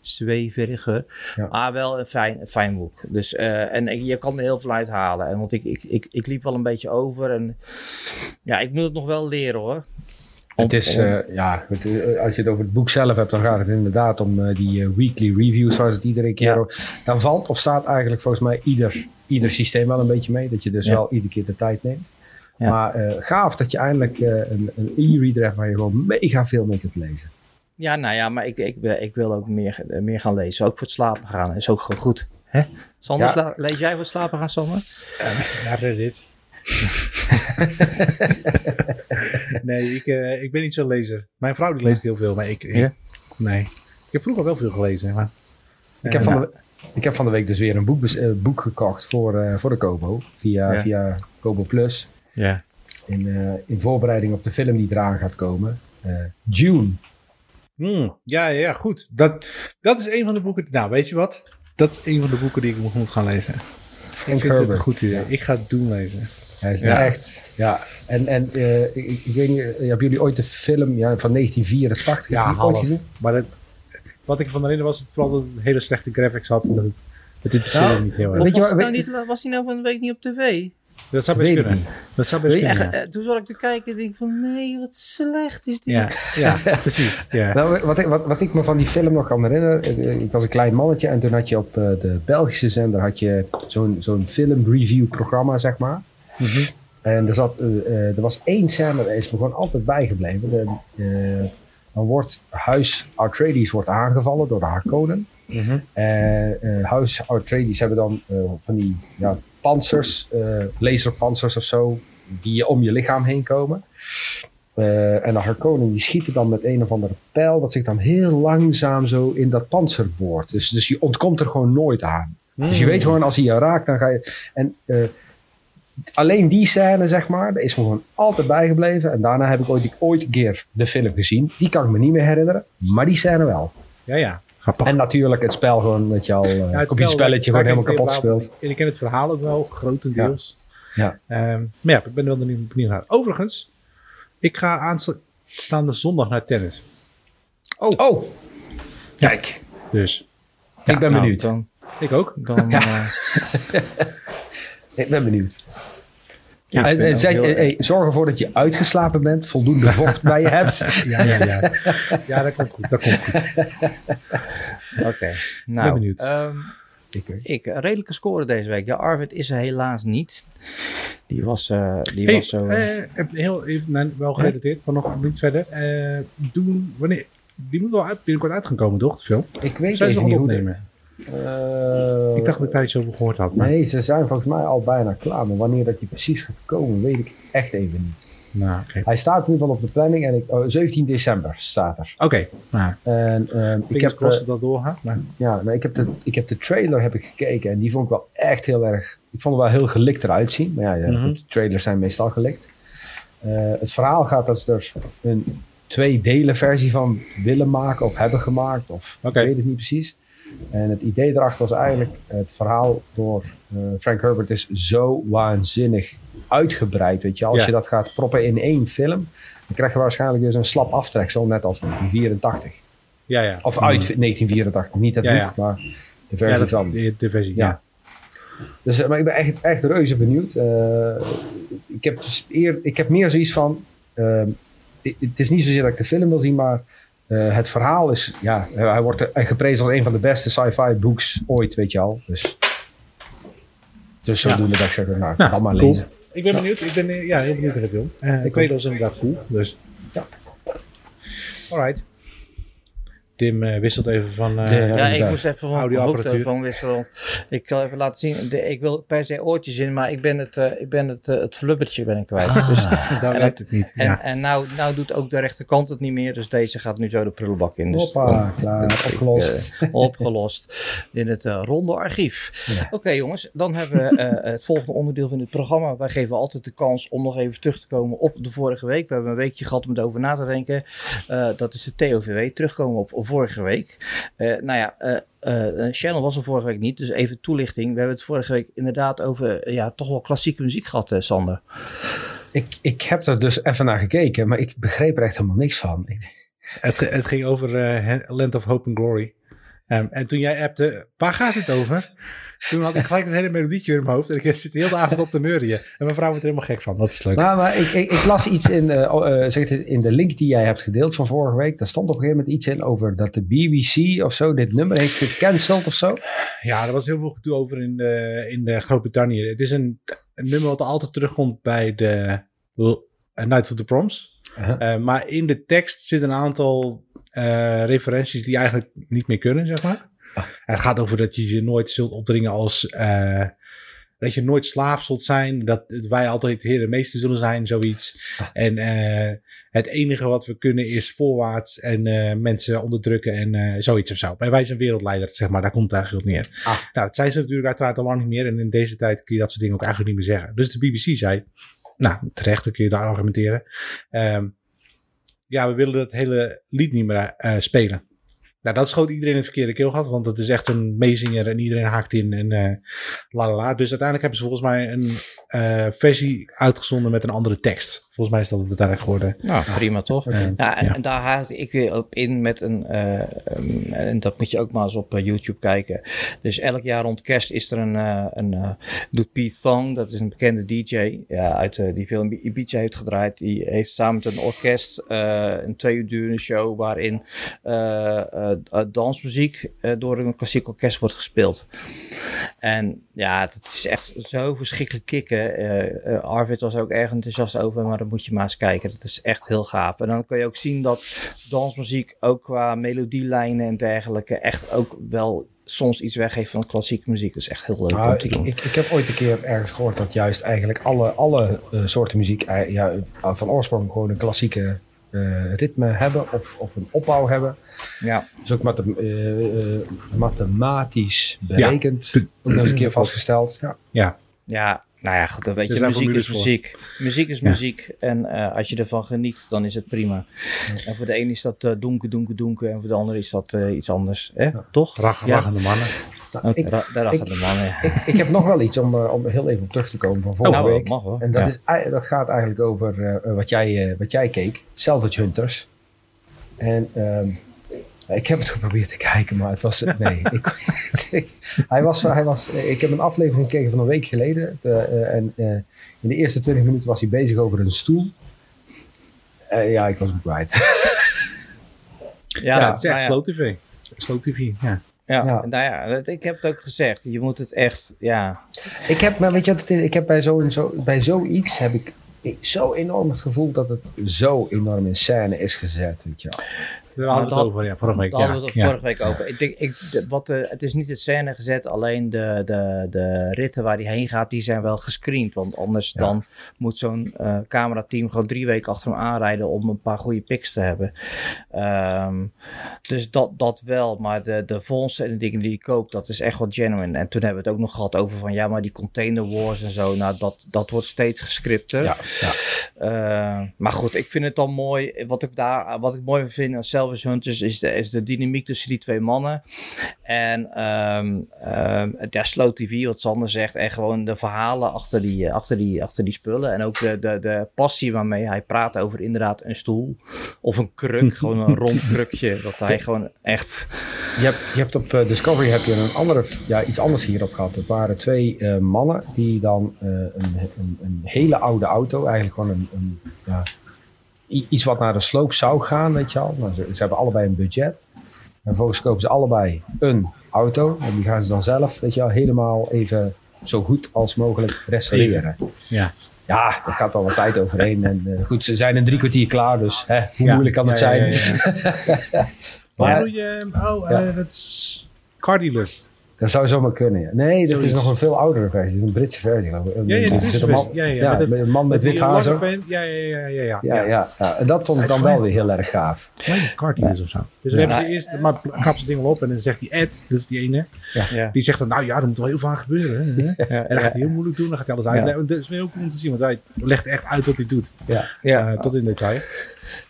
Zweveriger. Maar wel een fijn, fijn boek. Dus, uh, en je kan er heel veel uithalen. En, want ik, ik, ik, ik liep wel een beetje over. En ja, ik moet het nog wel leren hoor. Het is, uh, ja, eh, als je het over het boek zelf hebt, dan gaat het inderdaad om uh, die weekly reviews, zoals het iedere keer. Ja. Dan valt of staat eigenlijk volgens mij ieder, ieder systeem wel een beetje mee. Dat je dus wel iedere keer de tijd neemt. Ja. Maar uh, gaaf dat je eindelijk een, een e-reader hebt waar je gewoon mega veel mee kunt lezen. Ja, nou ja, maar ik, ik, ik wil ook meer, meer gaan lezen. Ook voor het slapen gaan. is ook gewoon goed. Hè? Sander, lees jij voor het slapen gaan, Sander? ja, Reddit. Nee, ik, uh, ik ben niet zo'n lezer. Mijn vrouw die leest heel veel, maar ik... Ja? Nee. Ik heb vroeger wel veel gelezen, maar... Ik heb, van de, ik heb van de week dus weer een boek, uh, boek gekocht voor, voor de Kobo. Via, ja. via Kobo Plus. Ja. In, in voorbereiding op de film die eraan gaat komen. June. Hmm, ja, ja, goed. Dat, dat is een van de boeken... Nou, weet je wat? Dat is een van de boeken die ik moet gaan lezen. Frank ik vind Herbert. het een goed idee. Ik ga het doen lezen. Hij is echt, ja. En, en uh, ik, ik, weet niet, eh, hebben jullie ooit de film ja, van 1984 ja, gezien? Maar het, wat ik van herinner was het vooral dat het hele slechte graphics had. Dat het, het interesseerde nou, niet heel erg. Weet je, was, nou niet, was hij nou van een week niet op tv? Dat zou best kunnen. Dat zou best kunnen. Echt, uh, toen zat ik te kijken en denk van, nee, wat slecht is dit. Ja, ja precies. Ja. Nou, wat, ik, wat, wat ik me van die film nog kan herinneren, ik was een klein mannetje en toen had je op de Belgische zender had je zo'n zo'n film review programma, zeg maar. Mm -hmm. En er, zat, uh, er was één scène, is me gewoon altijd bijgebleven. De, uh, dan wordt Huis Atreides wordt aangevallen door de Harkonnen. Mm -hmm. En Huis Atreides hebben dan van die ja, panzers, laserpanzers of zo, die om je lichaam heen komen. en de Harkonnen die schieten dan met een of andere pijl, dat zich dan heel langzaam zo in dat panzer boort. Dus, dus je ontkomt er gewoon nooit aan. Mm. Dus je weet gewoon, als hij je raakt, dan ga je... En alleen die scène, zeg maar, is me gewoon altijd bijgebleven. En daarna heb ik ooit, ooit een keer de film gezien. Die kan ik me niet meer herinneren, maar die scène wel. Ja, ja. En natuurlijk het spel gewoon, dat je al uh, ja, het spelletje gewoon helemaal kapot speelt. En ik ken het verhaal ook wel, grotendeels. Ja. ja. Um, maar ja, ik ben er wel benieuwd naar. Overigens, ik ga aanstaande zondag naar tennis. Oh. Oh. Kijk. Dus. ik ben nou, benieuwd. Dan, ik ook. Dan, uh, ik ben benieuwd. Ja, en, en zij, hey, zorg ervoor dat je uitgeslapen bent, voldoende vocht bij je hebt. Ja, ja, ja. ja dat komt goed. Dat komt goed. Oké, okay. nou, ben benieuwd. Um, ik, ik, redelijke score deze week. Ja, Arvid is er helaas niet. Die was, uh, die hey, was zo... Uh, heel even, nee, wel gerelateerd, maar nog niet verder. Uh, doen, wanneer, die moet wel uit, binnenkort uit gaan komen, toch? Film? Ik weet even niet opnemen. Uh, ik dacht dat ik daar iets over gehoord had. Maar... Nee, ze zijn volgens mij al bijna klaar. Maar wanneer dat die precies gaat komen, weet ik echt even niet. Nou, okay. Hij staat in ieder geval op de planning en ik, oh, 17 december staat er. Oké. Okay. Nou, en uh, ik heb uh, dat doorgaan. Maar... Ja, maar ik heb, de, ik heb de trailer heb ik gekeken en die vond ik wel echt heel erg. Ik vond het wel heel gelikt eruit zien. Maar ja, mm -hmm. de trailers zijn meestal gelikt. Uh, het verhaal gaat dat ze er een twee delen versie van willen maken of hebben gemaakt. Of okay. ik weet het niet precies. En het idee erachter was eigenlijk, het verhaal door uh, Frank Herbert is zo waanzinnig uitgebreid. Weet je, als je dat gaat proppen in één film, dan krijg je waarschijnlijk dus een slap aftreksel, net als 1984. Ja, ja. Of uit 1984, niet het ja, boek, maar de versie van. De, de versie, ja. Dus, maar ik ben echt, echt reuze benieuwd. ik, heb dus eer, ik heb meer zoiets van... Ehm, het is niet zozeer dat ik de film wil zien, maar uh, het verhaal is, ja, hij wordt geprezen als een van de beste sci-fi books ooit, weet je al. Dus, dus zodoende ja. dat ik zeg, nou, ik kan maar cool. lezen. Ik ben benieuwd, ik ben ja, heel benieuwd naar de film. Uh, ik weet dat is inderdaad cool, dus ja. Alright. Tim uh, wisselt even van. Uh, ja, ik moest even van mijn hoofdtelefoon wisselen. Ik zal even laten zien. De, ik wil per se oortjes in, maar ik ben het, uh, ik ben het, het flubbertje ben ik kwijt. Ah, dus, daar werkt het niet. En, ja. en nou, nou doet ook de rechterkant het niet meer. Dus deze gaat nu zo de prullenbak in. Dus, Hoppa, klaar, opgelost. opgelost in het ronde archief. Ja. Oké jongens, dan hebben we het volgende onderdeel van het programma. Wij geven altijd de kans om nog even terug te komen op de vorige week. We hebben een weekje gehad om erover na te denken. dat is de TOVW. Terugkomen op vorige week. Uh, nou ja, uh, Channel was er vorige week niet, dus even toelichting. We hebben het vorige week inderdaad over ja, toch wel klassieke muziek gehad, Sander. Ik, ik heb er dus even naar gekeken, maar ik begreep er echt helemaal niks van. Het, het ging over Land of Hope and Glory. Um, en toen jij appte, waar gaat het over? Toen had ik gelijk het hele melodietje in mijn hoofd. En ik zit de hele avond op te neurien. En mijn vrouw wordt er helemaal gek van. Dat is leuk. Nou, maar ik, ik, ik las iets in, uh, zeg het, in de link die jij hebt gedeeld van vorige week. Daar stond op een gegeven moment iets in over dat de BBC of zo dit nummer heeft gecanceld of zo. Ja, er was heel veel gedoe over in, de, in Groot-Brittannië. Het is een, een, nummer wat altijd terugkomt bij de Night of the Proms. Uh, maar in de tekst zit een aantal referenties die eigenlijk niet meer kunnen, zeg maar. Het gaat over dat je je nooit zult opdringen als. Uh, dat je nooit slaaf zult zijn. Dat wij altijd de heer meester zullen zijn, zoiets. Ah. En uh, het enige wat we kunnen is voorwaarts en uh, mensen onderdrukken en uh, zoiets of zo. Wij zijn wereldleider, zeg maar. Daar komt het eigenlijk op neer. Ah. Nou, dat zijn ze natuurlijk uiteraard al lang niet meer. En in deze tijd kun je dat soort dingen ook eigenlijk niet meer zeggen. Dus de BBC zei, nou, terecht, dan kun je daar argumenteren. Um, ja, we willen dat hele lied niet meer spelen. Nou, dat schoot iedereen het verkeerde keelgat, want het is echt een meezinger en iedereen haakt in en uh, la la la. Dus uiteindelijk hebben ze volgens mij een uh, versie uitgezonden met een andere tekst. Volgens mij is dat het uiteindelijk geworden. Nou, prima toch? ja, en, ja. en, daar haak ik weer op in met een, uh, um, en dat moet je ook maar eens op YouTube kijken. Dus elk jaar rond kerst is er een, uh, een doet Pete Thong, dat is een bekende DJ ja, uit, die veel in Ibiza heeft gedraaid. Die heeft samen met een orkest een twee uur durende show waarin dansmuziek door een klassiek orkest wordt gespeeld. En ja, dat is echt zo verschrikkelijk kicken. Arvid was ook erg enthousiast over, maar moet je maar eens kijken. Dat is echt heel gaaf. En dan kan je ook zien dat dansmuziek ook qua melodielijnen en dergelijke echt ook wel soms iets weggeeft van klassieke muziek. Dat is echt heel leuk nou, ik, ik, ik, heb ooit een keer ergens gehoord dat juist eigenlijk alle, alle uh, soorten muziek ja, van oorsprong gewoon een klassieke uh, ritme hebben of, of een opbouw hebben. Ja. Dus ook mathe uh, mathematisch berekend. Ja. Ook nog eens een keer vastgesteld. Ja. ja. Ja, nou ja, goed, dan weet je, muziek is muziek. Muziek is muziek. En uh, als je ervan geniet, dan is het prima. En voor de een is dat uh, donker, donker, donker. En voor de ander is dat uh, iets anders. Hè? Toch? Rach. Rachende mannen. Nou, ik, de rachende mannen, ik, ik, heb nog wel iets om, om heel even op terug te komen van vorige oh, week. Mag hoor. En dat, is, dat gaat eigenlijk over wat, jij, wat jij keek. Salvage Hunters. En... Um, ik heb het geprobeerd te kijken, maar het was. Nee. ik, hij was, hij was, ik heb een aflevering gekeken van een week geleden. Uh, en uh, in de eerste 20 minuten was hij bezig over een stoel. Uh, ja, ik was hem kwijt. ja, ja, het is echt nou slow TV. Slow TV, ja. Ja, ja, nou ja, ik heb het ook gezegd. Je moet het echt, ja. Ik heb, maar weet je wat ik heb bij, zo, zo, bij zoiets heb ik zo enorm het gevoel dat het zo enorm in scène is gezet. Weet je we hadden het over, ja, vorige week. Daar hadden we het vorige week over. Ik denk, ik, wat, uh, het is niet het scène gezet, alleen de, de, de ritten waar hij heen gaat, die zijn wel gescreend. Want anders dan moet zo'n uh, camerateam gewoon drie weken achter hem aanrijden om een paar goede pics te hebben. Um, dus dat, dat wel, maar de, de fondsen en de dingen die hij koopt, dat is echt wat genuine. En toen hebben we het ook nog gehad over van, ja, maar die container wars en zo, nou, dat, dat wordt steeds gescripter. Ja, ja. Uh, maar goed, ik vind het dan mooi. Wat ik, daar, wat ik mooi vind aan Hunters is de, is de dynamiek tussen die twee mannen. En um, um, ja, Slow TV, wat Sander zegt. En gewoon de verhalen achter die, achter die, achter die spullen. En ook de, de, de passie waarmee hij praat over inderdaad een stoel. Of een kruk, gewoon een rond krukje. Dat hij gewoon echt... Je hebt, je hebt op uh, Discovery heb je een andere, ja, iets anders hierop gehad. Het waren twee uh, mannen die dan uh, een, een, een, hele oude auto, eigenlijk gewoon een, een ja, iets wat naar de sloop zou gaan, weet je al. Nou, ze, ze, hebben allebei een budget. En vervolgens kopen ze allebei een auto. En die gaan ze dan zelf, weet je wel, helemaal even zo goed als mogelijk restaureren. Ja. Ja, daar gaat al wat tijd overheen. En uh, goed, ze zijn in drie kwartier klaar, dus hè, hoe ja. moeilijk kan ja, het zijn? maar, doe je, oh, uh, dat is car dealers. Dat zou zomaar kunnen, ja. Nee, dat Zoiets. is nog een veel oudere versie. een Britse versie. Een, ja, ja, is een man, ja, ja, ja, met, een man met, met wit haar zo. Ja, ja, ja, ja, ja. ja, ja, ja. En dat vond ik dan wel weer heel erg gaaf. Kleine cartoons of zo. Dus dan hebben ze eerst, maar kapt ze ding wel op en dan zegt die Ed, dat is die ene, die zegt dan, nou ja, er moet wel heel veel aan gebeuren. En dan gaat hij heel moeilijk doen, dan gaat hij alles uitleggen. Dat is heel cool om te zien, want hij legt echt uit wat hij doet. Ja. Tot in detail.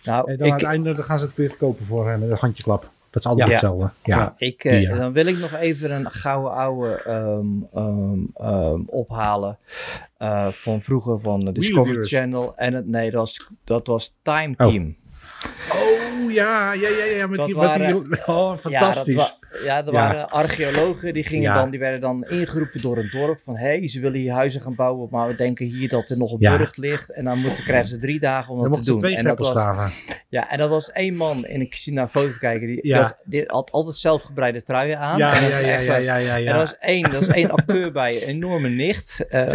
Nou, en dan aan het einde dan gaan ze het weer kopen voor hem met een handjeklap. Dat is altijd ja. hetzelfde. Ja. ja. Ik, uh, dan wil ik nog even een gouden oude um, um, um, ophalen. Uh, van vroeger van de Discovery Channel. En het, nee, dat was, dat was Time Team. Oh. Oh ja, ja, ja, ja. Met, die, waren, met die, oh, fantastisch. Ja, er waren archeologen die, gingen dan, die werden dan ingeroepen door een dorp. Van hé, hey, ze willen hier huizen gaan bouwen. Maar we denken hier dat er nog een burcht ligt. En dan moeten, krijgen ze drie dagen om dat te doen. en dat was, ja, en dat was één man. En ik zie naar foto kijken. Die, dat, die had altijd zelfgebreide truien aan. Ja, ja, ja, ja, ja, ja, En er was één, er was één acteur bij. Een enorme nicht. Uh,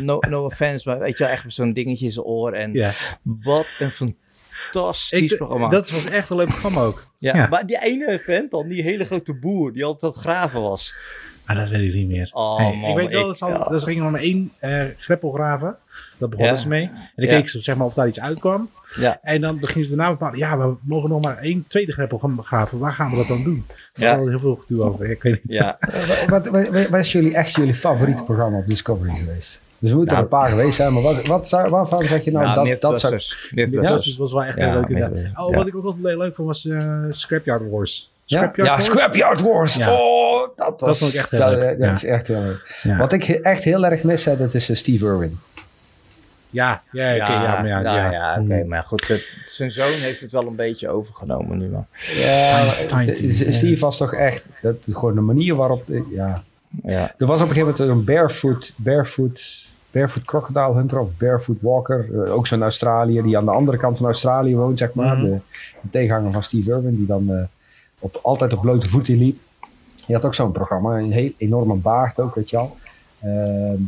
no, no offense, maar weet je wel, echt zo'n dingetje in zijn oor. En wat een fantastisch fantastisch programma. Dat was echt een leuk programma ook. Ja, maar die ene vent dan, die hele grote boer, die altijd dat graven was. Maar dat weet ik niet meer. Oh, hey, man, ik weet wel, dat, dat ze gingen maar één uh, greppel graven. Dat begonnen ja. ze mee. En dan ja. keek ze zeg maar, of daar iets uitkwam. Ja. En dan beginnen ze daarna bepalen, ja, we mogen nog maar één tweede greppel gaan graven. Waar gaan we dat dan doen? Er ja. is al heel veel gedoe over. Ik weet niet. Ja. wat, wat, wat, is jullie echt jullie favoriete programma op Discovery geweest? Dus er moeten nou, er een paar geweest zijn, maar wat, wat zou, waarvan zeg je nou, nou dat, dat zou... Mythbusters was wel echt ja, heel leuk. Oh, wat ik ook wel leuk vond was uh, Scrapyard Wars. Scrapyard ja, Wars? Scrapyard Wars. Oh, dat was... Dat vond ik echt heel dat, leuk. Dat is echt heel leuk. Wat ik echt heel erg mis, dat is uh, Steve Irwin. Ja, ja, oké. Okay, ja, maar ja, ja. ja oké. Okay, maar goed, het, zijn zoon heeft het wel een beetje overgenomen nu, man. Ja, Steve was toch echt... Dat, gewoon de manier waarop... Ja, ja. Er was op een gegeven moment een barefoot... barefoot Barefoot Crocodile Hunter of Barefoot Walker. Uh, ook zo'n Australiër die aan de andere kant van Australië woont, zeg maar. Mm -hmm. de, de, tegenhanger van Steve Irwin, die dan uh, op, altijd op blote voeten liep. Die had ook zo'n programma, een heel enorme baard ook, weet je wel. Uh,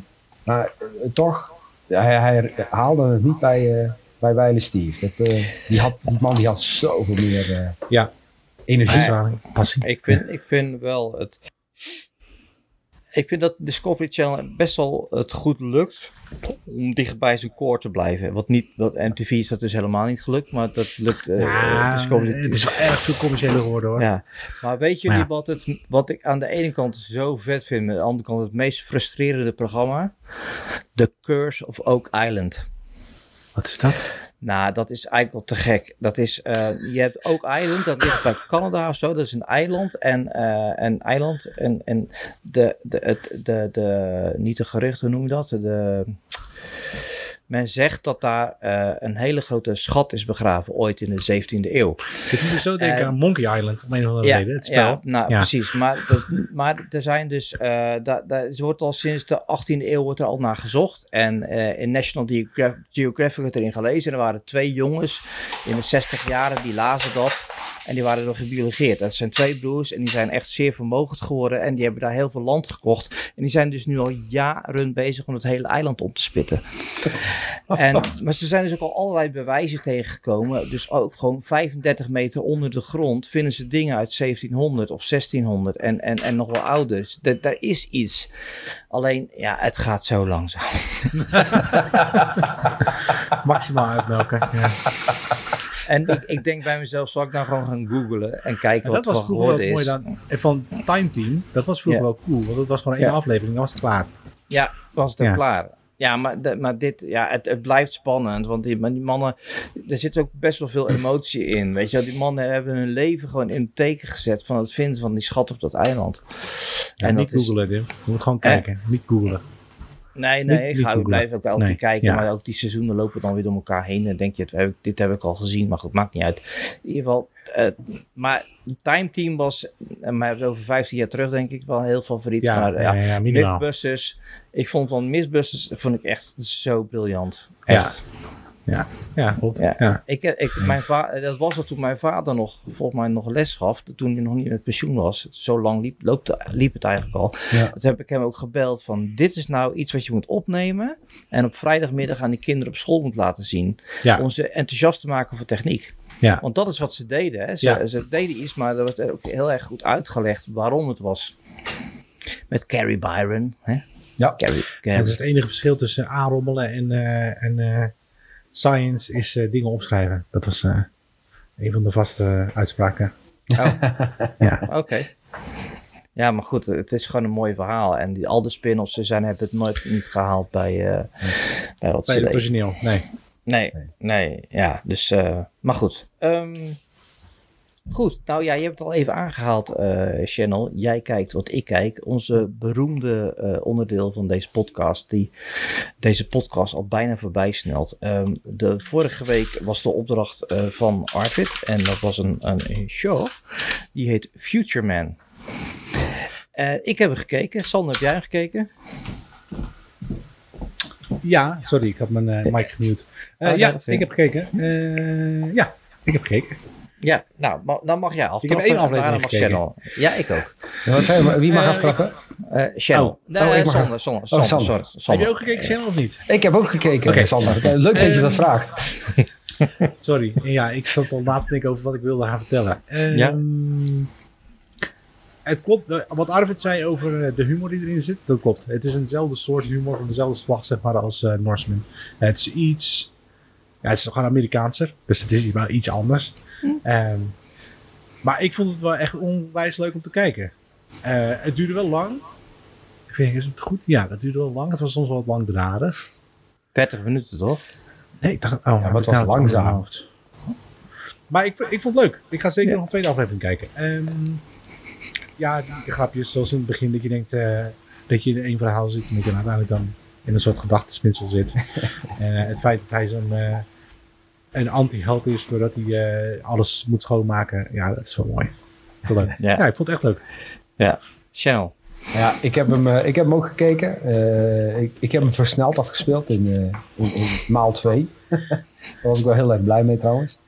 maar uh, toch, hij, hij, haalde het niet bij, bij Weile Steve. Dat, die, had, die man die had zoveel meer ja. energie. passie. Ik vind, ik vind wel het ik vind dat Discovery Channel best wel het goed lukt om dicht bij zijn core te blijven. Wat niet, wat MTV is dat dus helemaal niet gelukt, maar dat lukt uh, ja, Discovery Het is wel erg veel commerciëler geworden hoor. Ja, maar weet jullie ja. wat, het, wat ik aan de ene kant zo vet vind, aan de andere kant het meest frustrerende programma? The Curse of Oak Island. Wat is dat? Nou, dat is eigenlijk wel te gek. Dat is, uh, je hebt ook eiland, dat ligt bij Canada of zo. Dat is een eiland. En uh, een eiland. En, en de, de, het, de, de, niet de geruchten, hoe noem je dat? De, men zegt dat daar uh, een hele grote schat is begraven ooit in de 17e eeuw. Ik moet zo denken uh, aan Monkey Island, om een of andere ja, reden, het spel. Ja, nou ja. precies. Maar, dat, maar er zijn dus, uh, daar, daar wordt al sinds de 18e eeuw wordt er al naar gezocht. En in National Geographic, Geographic het erin gelezen. En er waren twee jongens in de 60 jaren die lazen dat. En die waren er gebiologeerd. Dat zijn twee broers en die zijn echt zeer vermogend geworden. En die hebben daar heel veel land gekocht. En die zijn dus nu al jaren bezig om het hele eiland op te spitten. En, maar ze zijn dus ook al allerlei bewijzen tegengekomen. Dus ook gewoon 35 meter onder de grond vinden ze dingen uit 1700 of 1600 en, en, en nog wel ouder. Daar is iets. Alleen, ja, het gaat zo langzaam. Maximaal uitmelken. Ja. En ik, ik, denk bij mezelf, zal ik nou gewoon gaan googlen en kijken en wat er geworden is. Mooi dan, van Time Team, dat was vroeger ja. wel cool, want dat was gewoon één ja. aflevering, dan was het klaar. Ja, was het ja. klaar. Ja, maar, de, maar dit, ja, het, het blijft spannend. Want die, die mannen, er zit ook best wel veel emotie in. Weet je die mannen hebben hun leven gewoon in het teken gezet van het vinden van die schat op dat eiland. Ja, en niet googelen, Dim. Je moet gewoon kijken, niet googelen. Nee, nee, ik ga ook blijven ook elke keer kijken. Maar ook die seizoenen lopen dan weer door elkaar heen. En denk je, dit heb ik al gezien. Maar goed, maakt niet uit. In ieder geval, uh, maar Time Team was, en maar over 15 jaar terug denk ik, wel heel favoriet. Ja, maar ja, ja, Mythbusters, ik vond van Mythbusters, vond ik echt zo briljant. Echt. Ja, ja, klopt. Ja. Ik, ik, mijn vader, dat was het toen mijn vader nog, volgens mij nog les gaf, toen hij nog niet met pensioen was. Zo lang liep, loopt, liep het eigenlijk al. Ja. Toen heb ik hem ook gebeld van, dit is nou iets wat je moet opnemen en op vrijdagmiddag aan die kinderen op school moet laten zien. Om ze enthousiast te maken voor techniek. Ja. Want dat is wat ze deden. Hè. Ze, ja. ze deden iets, maar dat was ook heel erg goed uitgelegd waarom het was. Met Carrie Byron. Hè. Ja, Carrie, Carrie. Dat is het enige verschil tussen aanrommelen en, uh, en uh, science is uh, dingen opschrijven. Dat was een van de vaste uitspraken. Oh. ja. Oké. Ja, maar goed, het is gewoon een mooi verhaal. En die, al de spin-offs zijn, hebben het nooit niet gehaald bij, uh, bij wat Bij het origineel, nee. Nee, nee, ja. Dus, uh, maar goed. Um, goed, nou ja, je hebt het al even aangehaald, uh, Channel. Jij kijkt wat ik kijk. Onze beroemde uh, onderdeel van deze podcast, die deze podcast al bijna voorbij snelt. Um, de vorige week was de opdracht van Arvid. En dat was een, een show. Die heet Future Man. ik heb hem gekeken. Sander, heb jij hem gekeken? Ja, sorry, ik had mijn mic gemute. Uh, ja, ik heb gekeken. Ja, ik heb gekeken. Ja, nou, dan mag jij aftrappen. Ik heb één aflevering gekeken. Channel. Ja, ik ook. Ja, wat wie mag aftrappen? Uh, Channel. Oh, nee, oh, ik mag... Sander, Sander, Sander, oh, Sander. Heb je ook gekeken, Channel, of niet? Ik heb ook gekeken, okay. Sander. Leuk dat je dat vraagt. Sorry, ja, ik zat al na te denken over wat ik wilde gaan vertellen. Um, ja? het klopt, eh, wat Arvid zei over eh, de humor die erin zit, dat klopt. Het is eenzelfde soort humor, van dezelfde slag zeg maar als uh, Norseman. Het is iets, ja, het is gewoon Amerikaanser, dus het is wel iets anders. Hm. Um, maar ik vond het wel echt onwijs leuk om te kijken. Uh, het duurde wel lang. Ik weet is het goed? Ja, het duurde wel lang. Het was soms wel wat langdradig. 30 minuten toch? Nee, ik dacht, oh, ja, maar het was nou langzaam. Maar ik, ik vond het leuk. Ik ga zeker ja. nog een tweede aflevering kijken. Um, ja, die grapjes zoals in het begin dat je denkt uh, dat je in één verhaal zit en dat je uiteindelijk dan in een soort gedachtesmitsel zit. en uh, het feit dat hij zo'n een anti-held is doordat hij alles moet schoonmaken, ja, dat is wel mooi. leuk. Ja. ja. ik vond het echt leuk. Ja, Channel. Ja, ik heb hem, ik heb hem ook gekeken. ik, ik heb hem versneld afgespeeld in, in, in maal 2. Daar was ik wel heel erg blij mee trouwens.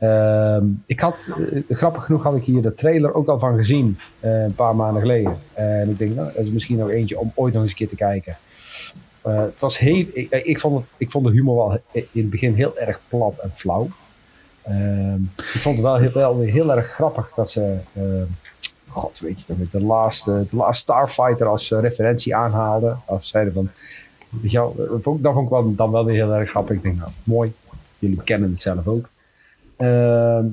Uh, ik had, uh, grappig genoeg had ik hier de trailer ook al van gezien uh, een paar maanden geleden. En ik denk, nou, dat is misschien nog eentje om ooit nog eens een keer te kijken. Uh, het was heel, ik, ik, vond het, ik vond de humor wel in het begin heel erg plat en flauw. Ehm, ik vond het wel heel, wel heel erg grappig dat ze, ehm, god weet je, de laatste, de laatste Starfighter als referentie aanhaalden. Als zeiden van, weet je wel, dat vond, dat vond ik wel, dan wel weer heel erg grappig. Ik denk, nou, mooi, jullie kennen het zelf ook. Uh,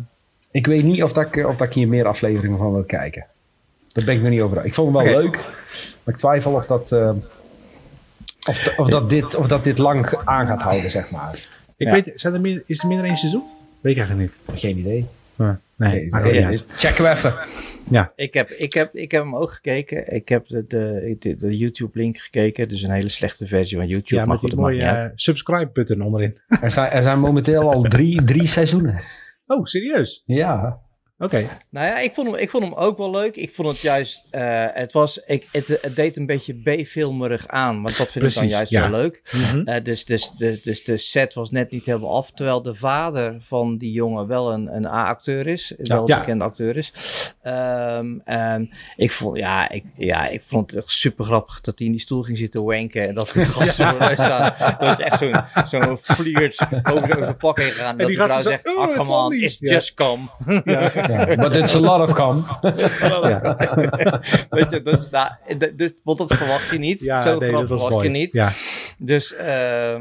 ik weet niet of, dat ik, of dat ik hier meer afleveringen van wil kijken. Daar ben ik nog niet over. Ik vond hem wel leuk. Maar ik twijfel of dat, of, of, dat dit, of dat dit lang aan gaat houden, zeg maar. Ik weet, zijn er meer, is er minder één seizoen? Weet ik eigenlijk niet. Geen idee. nee, nee, nee, checken we even. Ja. Ik, heb, ik, heb, ik heb hem ook gekeken. Ik heb de, de, de, YouTube-link gekeken. Dus een hele slechte versie van YouTube. Ja, met die mooie uh, subscribe-button onderin. Er zijn, er zijn momenteel al drie, drie seizoenen. Oh, serieus? Ja. Oké. Nou ja, ik vond, hem, ik vond hem ook wel leuk. Ik vond het juist, uh, het, was, ik, het, het, deed een beetje B-filmerig aan, want dat vind Precies, ik dan juist wel leuk. Mm -hmm. uh, dus, dus, dus, dus de set was net niet helemaal af, terwijl de vader van die jongen wel een, een A-acteur is, wel een ja. bekende acteur is. Um, um, ik, vond, ja, ik, ja, ik vond het super grappig dat hij in die stoel ging zitten wanken en dat die gasten ja. staan. Dat je echt zo'n zo'n over zijn pak heen gaan. En, en die vrouw zegt, ach man, it's just come. Ja. Ja, but it's a lot of come. Weet je, dus, nou, dus, want dat verwacht je niet. Ja, Zo nee, verwacht je niet. Ja. Dus uh,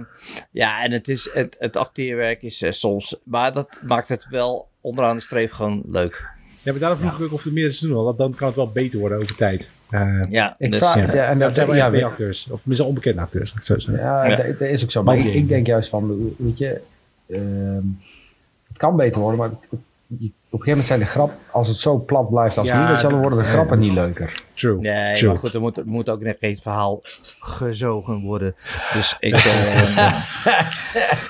ja, en het, is, het, het acteerwerk is uh, soms, maar dat maakt het wel onderaan de streep gewoon leuk. Ja, maar daarom vroeg ik ook of er meer seizoenen want dan kan het wel beter worden over tijd. ja, ik dus, vraag, ja. ja. en dat zijn wel ja, acteurs. Of misschien onbekende acteurs, ik zo zeggen. Ja, dat is ook zo. Maar ik, ik, denk juist van, weet je, uh, het kan beter worden, maar gegeven moment zijn de grap, als het zo plat blijft als nu, dan worden de grappen niet leuker. True. Nee, True. maar goed, er moet, er moet ook net geen verhaal gezogen worden. Dus ik...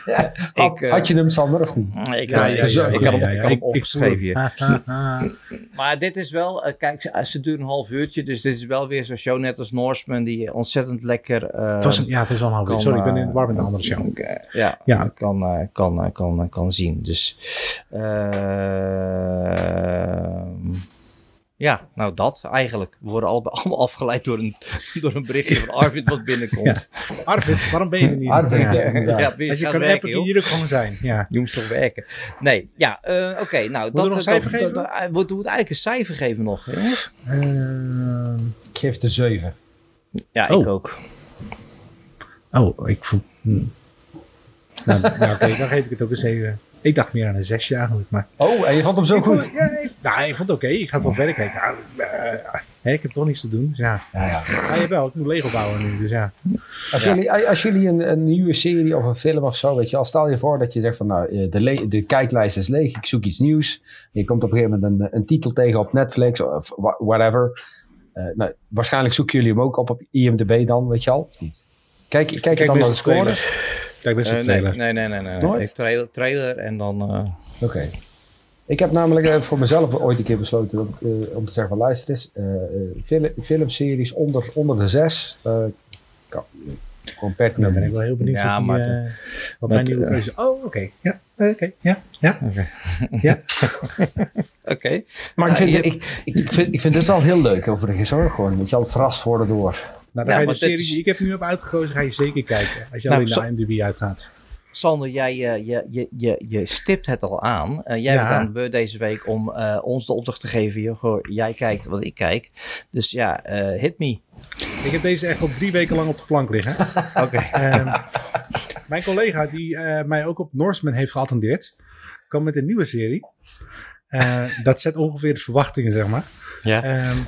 uh, ik uh, Had je hem, Sander, of niet? Ik, ja, ja, ja, ik heb hem opgeschreven hier. maar dit is wel, uh, kijk, ze, ze duurt een half uurtje, dus dit is wel weer zo'n show net als Norseman, die ontzettend lekker... het was een, ja, het is wel een half uur. Sorry, ik ben in de war met een andere show. ja, ja. Kan, kan, kan, kan zien. Dus... Ja, nou dat eigenlijk. We worden allemaal afgeleid door een, door een berichtje van Arvid wat binnenkomt. Arvid, waarom ben je er niet? Arvid, ja. ja, Als je kan werken, je hier gewoon zijn. Ja. Je moest toch werken. Nee, ja, uh, oké. nou, dat, dat, dat, dat, dat, we moeten eigenlijk een cijfer geven nog. Uh, ik geef de 7. Ja, oh. ik ook. Oh, ik vond... Hm. Nou, nou oké, dan geef ik het ook een 7. Ik dacht meer aan een zesje eigenlijk. Maar... Oh, en je vond hem zo goed? ja, ik, nou, ik vond het oké. Ik ga het wel verder kijken. Uh, ik heb toch niets te doen. Dus ja. Ja, ja. ja wel, ik moet Lego bouwen nu. Dus ja. Als jullie, als jullie een, een, nieuwe serie of een film of zo, weet je, al stel je voor dat je zegt van nou, eh, de, de kijklijst is leeg, ik zoek iets nieuws. Je komt op een gegeven moment een, een titel tegen op Netflix of whatever. Uh, nou, waarschijnlijk zoeken jullie hem ook op op IMDb dan, weet je al. Kijk, kijk, kijk je dan naar de scores. Kijk, een uh, trailer. Nee, nee, nee. nee, nee. Trailer, trailer en dan... Uh... Oké. Ik heb namelijk uh, voor mezelf ooit een keer besloten om, uh, om te zeggen van luister eens, film, filmseries onder, onder de zes, kan, gewoon pertinent. ben ik wel heel benieuwd ja, wat, die, maar, wat mijn nieuwe keuze Oh, oké. Okay. Ja, oké. Ja, ja. Oké. Ja. oké. Maar ik vind, ik, ik, vind, ik vind het wel heel leuk overigens hoor. Gewoon, moet je altijd verrast worden door nou, dan ga je de serie die ik heb nu heb uitgekozen, ga je zeker kijken. Als je nou, alleen naar IMDb uitgaat. Sander, jij uh, je, je, je, je stipt het al aan. Uh, jij ja. bent aan de beurt deze week om uh, ons de opdracht te geven. Joh, jij kijkt wat ik kijk. Dus ja, hit me. Ik heb deze echt al drie weken lang op de plank liggen. Oké. Okay. Um, mijn collega, die mij ook op Norseman heeft geattendeerd, kwam met een nieuwe serie. dat zet ongeveer de verwachtingen, zeg maar. Ja. Um,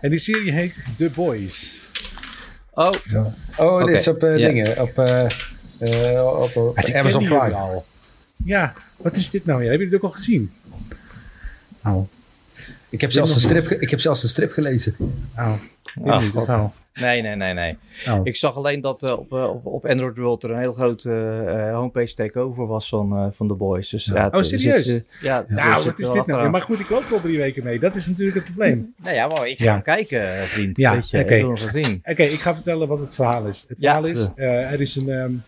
en die serie heet The Boys. Oh, oh dit is op uh, dingen. Op, uh, op, op Amazon Prime. Ja, wat is dit nou weer? Heb je het ook al gezien? Nou. Ik heb, zelfs een strip, ik heb zelfs een strip gelezen. Oh. Oh, Nee, nee, nee, nee. Oh. Ik zag alleen dat uh, op, op, op, Android World er een heel grote uh, homepage takeover was van, uh, van The Boys. Dus, ja. oh, serieus? Dus, ja, dus nou, wat is dit nou? Ja, maar goed, ik loop al drie weken mee. Dat is natuurlijk het probleem. nou ja, maar ik ga hem kijken, vriend. Ja, oké. Okay. Oké, ik ga vertellen wat het verhaal is. Het verhaal is, er is een... Um,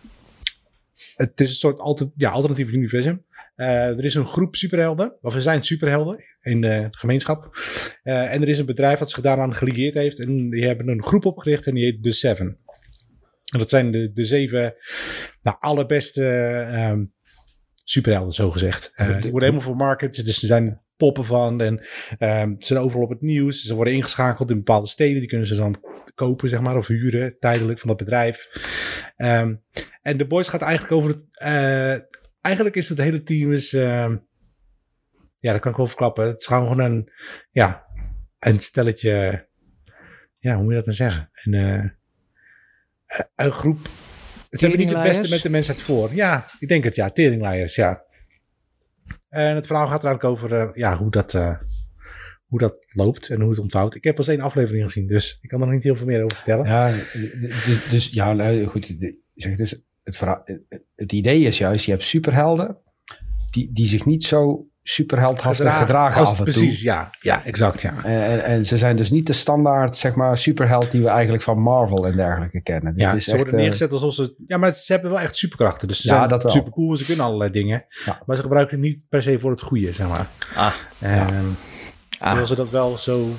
het is een soort alter, ja, alternatief universum. Uh, er is een groep superhelden, of er zijn superhelden in de gemeenschap. Uh, en er is een bedrijf dat zich daaraan gelieerd heeft. En die hebben een groep opgericht en die heet The Seven. En dat zijn de, de zeven nou, allerbeste uh, superhelden, zo gezegd. Uh, die worden helemaal voor market, dus er zijn poppen van. En um, ze zijn overal op het nieuws. Ze worden ingeschakeld in bepaalde steden. Die kunnen ze dan kopen, zeg maar, of huren tijdelijk van dat bedrijf. Um, en de boys gaat eigenlijk over het. Uh, eigenlijk is het hele team is. Uh, ja, dat kan ik wel verklappen. Het is gewoon een. Ja, een stelletje. Ja, hoe moet je dat nou zeggen? Een, uh, een groep. Het hebben niet het beste met de mensheid voor. Ja, ik denk het, ja. Teringleiers, ja. En het verhaal gaat er eigenlijk over uh, ja, hoe, dat, uh, hoe dat loopt en hoe het ontvouwt. Ik heb pas één aflevering gezien, dus ik kan er niet heel veel meer over vertellen. Ja, dus ja, nou, goed. Zeg, dus het, het idee is juist, je hebt superhelden die, die zich niet zo superheldhaftig gedragen, af en precies, toe. Precies, ja. Ja, exact, ja. En, en, ze zijn dus niet de standaard, zeg maar, superheld die we eigenlijk van Marvel en dergelijke kennen. Ja, is ze worden uh, neergezet alsof ze... Ja, maar ze hebben wel echt superkrachten. Dus ze ja, zijn dat wel. super cool, ze kunnen allerlei dingen. Ja. Maar ze gebruiken het niet per se voor het goede, zeg maar. Ah. En, ja. Terwijl ze dat wel zo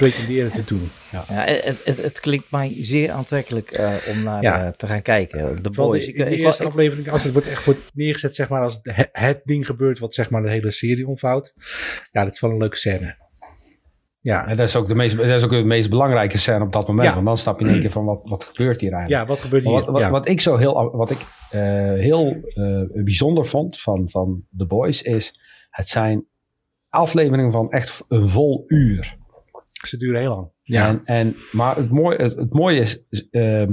pretenderen te doen. Ja. ja het, het, het, klinkt mij zeer aantrekkelijk uh, om naar ja. uh, te gaan kijken. De Boys. De, de eerste aflevering, als het wordt echt wordt neergezet, zeg maar, als het, het, ding gebeurt wat zeg maar de hele serie omvouwt. Ja, dat is wel een leuke scène. Ja. En dat is ook de meest, dat is ook de meest belangrijke scène op dat moment. Ja. Want dan snap je in één keer van wat, wat gebeurt hier eigenlijk. Ja, wat gebeurt hier? Wat, wat, ja. wat, ik zo heel, wat ik, uh, heel bijzonder vond van, van The Boys is, het zijn afleveringen van echt een vol uur. Ze duren heel lang. Ja. En, en, maar het mooie, het, het mooie is, uh,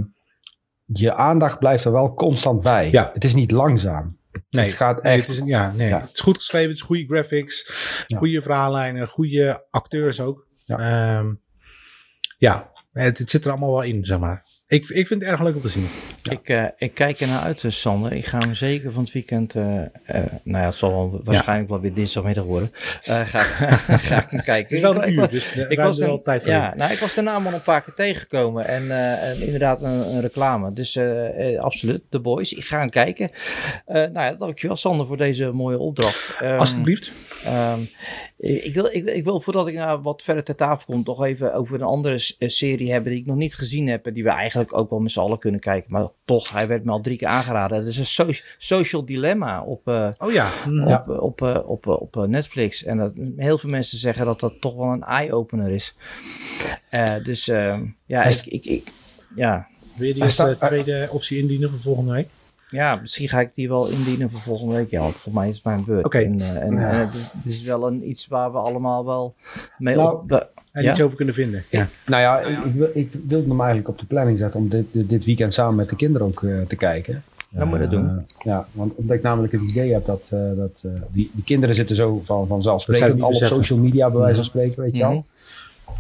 je aandacht blijft er wel constant bij. Ja. Het is niet langzaam. Nee, het gaat echt. het, is, ja, nee. het is goed geschreven, het is goede graphics, goede verhaallijnen, goede acteurs ook. Ja, um, ja het, het, zit er allemaal wel in, zeg maar. Ik, ik vind het erg leuk om te zien. Ik, uh, ik kijk er naar uit, dus, Sander. Ik ga hem zeker van het weekend. Uh, uh, nou ja, het zal wel, waarschijnlijk wel weer dinsdagmiddag worden. ga, ga ik hem kijken. Het is wel een uur, dus ik was er wel tijd voor. Ja, nou, ik was de naam al een paar keer tegengekomen. En, en inderdaad een, een, reclame. Dus absoluut, The Boys. Ik ga hem kijken. nou ja, dankjewel Sander voor deze mooie opdracht. Um, Alsjeblieft. Um, ik, wil, ik, ik, wil voordat ik nou wat verder ter tafel kom, toch even over een andere serie hebben die ik nog niet gezien heb. Die we eigenlijk ook wel met z'n allen kunnen kijken. Maar toch, hij werd me al drie keer aangeraden. Het is een social dilemma op, uh, oh ja. op, op, op, op, op, Netflix. En dat, heel veel mensen zeggen dat dat toch wel een eye-opener is. Uh, dus uh, ja, ik, ik, ik, ja. Wil je die als tweede optie indienen voor volgende week? Ja, misschien ga ik die wel indienen voor volgende week. Ja, want voor mij is het mijn beurt. Oké. En, uh, en, ja. en het, is, het, is, wel een, iets waar we allemaal wel mee nou, op... En ja? iets over kunnen vinden. Ja. nou ja, ik, ik, ik wilde hem eigenlijk op de planning zetten om dit, dit weekend samen met de kinderen ook uh, te kijken. Dan moet je dat doen. Uh, ja, want omdat ik namelijk het idee heb dat, uh, dat uh, die, die kinderen zitten zo van, vanzelfsprekend al op social media bij wijze van spreken, weet je wel.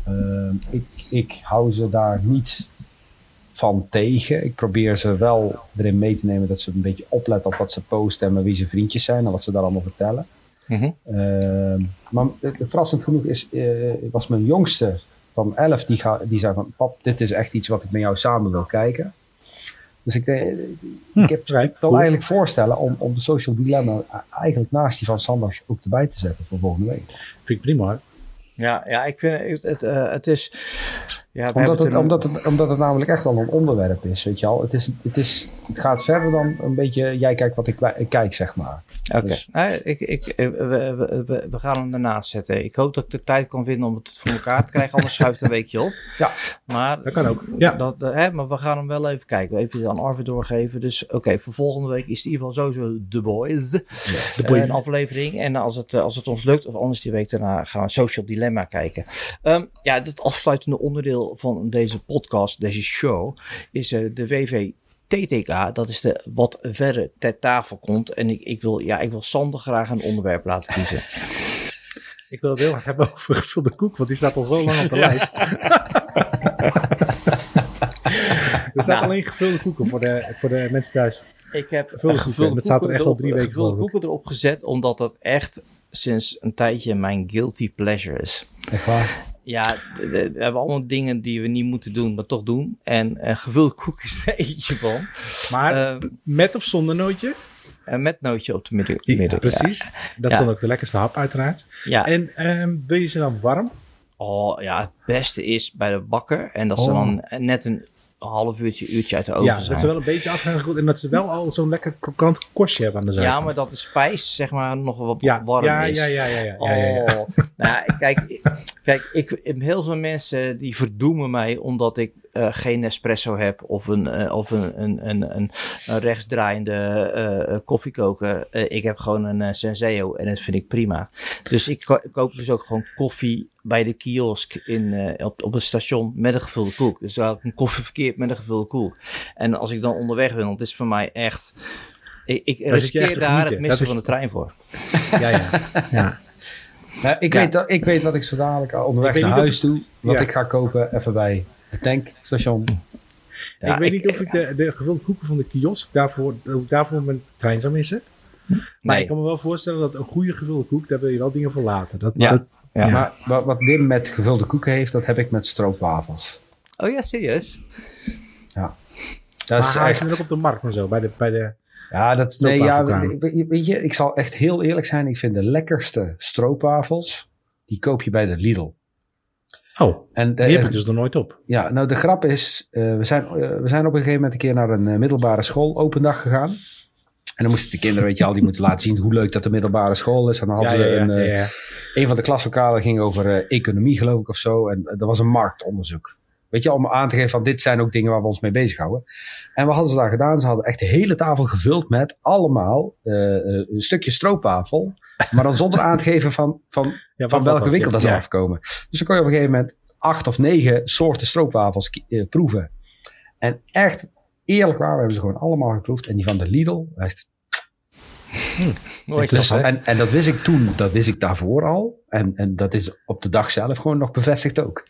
-hmm. ik, ik hou ze daar niet van tegen. Ik probeer ze wel erin mee te nemen dat ze een beetje opletten op wat ze posten en wie ze vriendjes zijn en wat ze daar allemaal vertellen. Mm -hmm. uh, maar verrassend genoeg is, uh, was mijn jongste van 11 die, ga, die zei van pap, dit is echt iets wat ik met jou samen wil kijken. Dus ik, denk, hm, ik heb, ik wil eigenlijk voorstellen om, om de social dilemma eigenlijk naast die van Sanders ook erbij te zetten voor volgende week. Vind ik prima. Ja, ja ik vind het, het, uh, het is ja, omdat, het, omdat, het, omdat het namelijk echt wel een onderwerp is, weet je al. Het, is, het, is, het gaat verder dan een beetje, jij kijkt wat ik, ik kijk, zeg maar. Oké, okay. dus. nou, ik, ik, we, we, we, we, gaan hem ernaast zetten. Ik hoop dat ik de tijd kan vinden om het voor elkaar te krijgen, anders schuift een weekje op. Ja, maar, dat kan ook. Ja. Dat, hè, maar we gaan hem wel even kijken, even aan Arvid doorgeven. Dus oké, okay, voor volgende week is het in ieder geval sowieso The Boys. Ja, The Boys. Een aflevering. En als het, als het ons lukt, of anders die week daarna, gaan we Social Dilemma kijken. Um, ja, het afsluitende onderdeel van deze podcast, deze show, is uh, de WV TTK, dat is de wat verder ter tafel komt. En ik, ik, wil, ja, ik wil Sander graag een onderwerp laten kiezen. ik wil het heel erg hebben over gevulde koek, want die staat al zo lang op de lijst. er staat nou. alleen gevulde koeken voor de, voor de mensen thuis. Ik heb gevulde, gevulde koeken, staat er echt al drie weken gevulde koeken erop gezet, omdat dat echt sinds een tijdje mijn guilty pleasure is. Echt waar? Ja, we hebben allemaal dingen die we niet moeten doen, maar toch doen. En uh, gevulde koek is er eentje van. Maar uh, met of zonder nootje? Uh, met nootje op de midden. midden ja, precies. Ja. Dat is dan ook de lekkerste hap, uiteraard. Ja. En um, wil je ze dan warm? Oh ja, het beste is bij de bakker. En dat oh. ze dan net een half uurtje, uurtje uit de oven ja, zijn. dat ze wel een beetje afgaan en dat ze wel al zo'n lekker krokant kostje hebben aan de zijkant. Ja, maar dat de spijs zeg maar nog wat ja, warm ja, is. Ja, ja, ja. ja, oh, ja, ja. nou, kijk, kijk ik, heel veel mensen die verdoemen mij omdat ik uh, geen espresso heb of een, uh, of een, een, een, een, een rechtsdraaiende uh, koffiekoker. ik heb gewoon een Senseo en dat vind ik prima. Dus ik, ko ik koop dus ook gewoon koffie bij de kiosk in, op, op het station met een gevulde koek. Dus dan ik een koffie verkeerd met een gevulde koek. En als ik dan onderweg ben, want het is voor mij echt... Ik, ik riskeer daar het missen van de trein voor. Ja, ja. ja. Nou, ik, ja. weet dat, ik weet wat ik zo dadelijk onderweg naar huis doe. Wat ja. ik ga kopen even bij het tankstation. Ja, ik weet ik, niet of ik de, de gevulde koeken van de kiosk daarvoor, daarvoor mijn trein zou missen. Nee. Maar ik kan me wel voorstellen dat een goede gevulde koek, daar wil je wel dingen voor laten. Dat, ja. Dat, ja. Maar wat, wat Dim met gevulde koeken heeft, dat heb ik met stroopwafels. Oh ja, serieus? Ja. Dat is maar echt... ook op de markt en zo, bij de... Bij de ja, dat, nee, ja, weet je, ik zal echt heel eerlijk zijn. Ik vind de lekkerste stroopwafels, die koop je bij de Lidl. Oh, en de, die heb ik dus nog nooit op. Ja, nou de grap is, uh, we, zijn, uh, we zijn op een gegeven moment een keer naar een uh, middelbare school open dag gegaan. En dan moesten de kinderen, weet je al, die moeten laten zien hoe leuk dat de middelbare school is. En dan hadden ja, ze ja, een, ja, een van de klaslokalen ging over economie geloof ik of zo. En dat was een marktonderzoek. Weet je, om aan te geven van dit zijn ook dingen waar we ons mee bezighouden. En wat hadden ze daar gedaan? Ze hadden echt de hele tafel gevuld met allemaal een stukje stroopwafel. Maar dan zonder aan te geven van, van, ja, van welke winkel dat zou afkomen. Dus dan kon je op een gegeven moment acht of negen soorten stroopwafels proeven. En echt eerlijk waar, we hebben ze gewoon allemaal geproefd. En die van de Lidl, echt Hmm. en, en dat wist ik toen, dat wist ik daarvoor al. En, en dat is op de dag zelf gewoon nog bevestigd ook.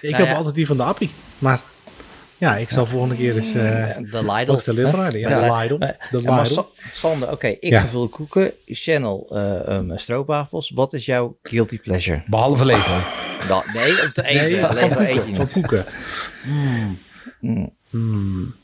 ik nou heb altijd die van de Appie. Maar ja, ik zal volgende keer eens uh, de Lidl. De Lidl, ja, de Lidl. De Lidl. Sander, oké, ik gevulde koeken, Channel uh, um, stroopwafels. Wat is jouw guilty pleasure? Behalve Lego. nee, om te eten. Nee, Lego van koeken. Van koeken. Mm. Mm. Mm.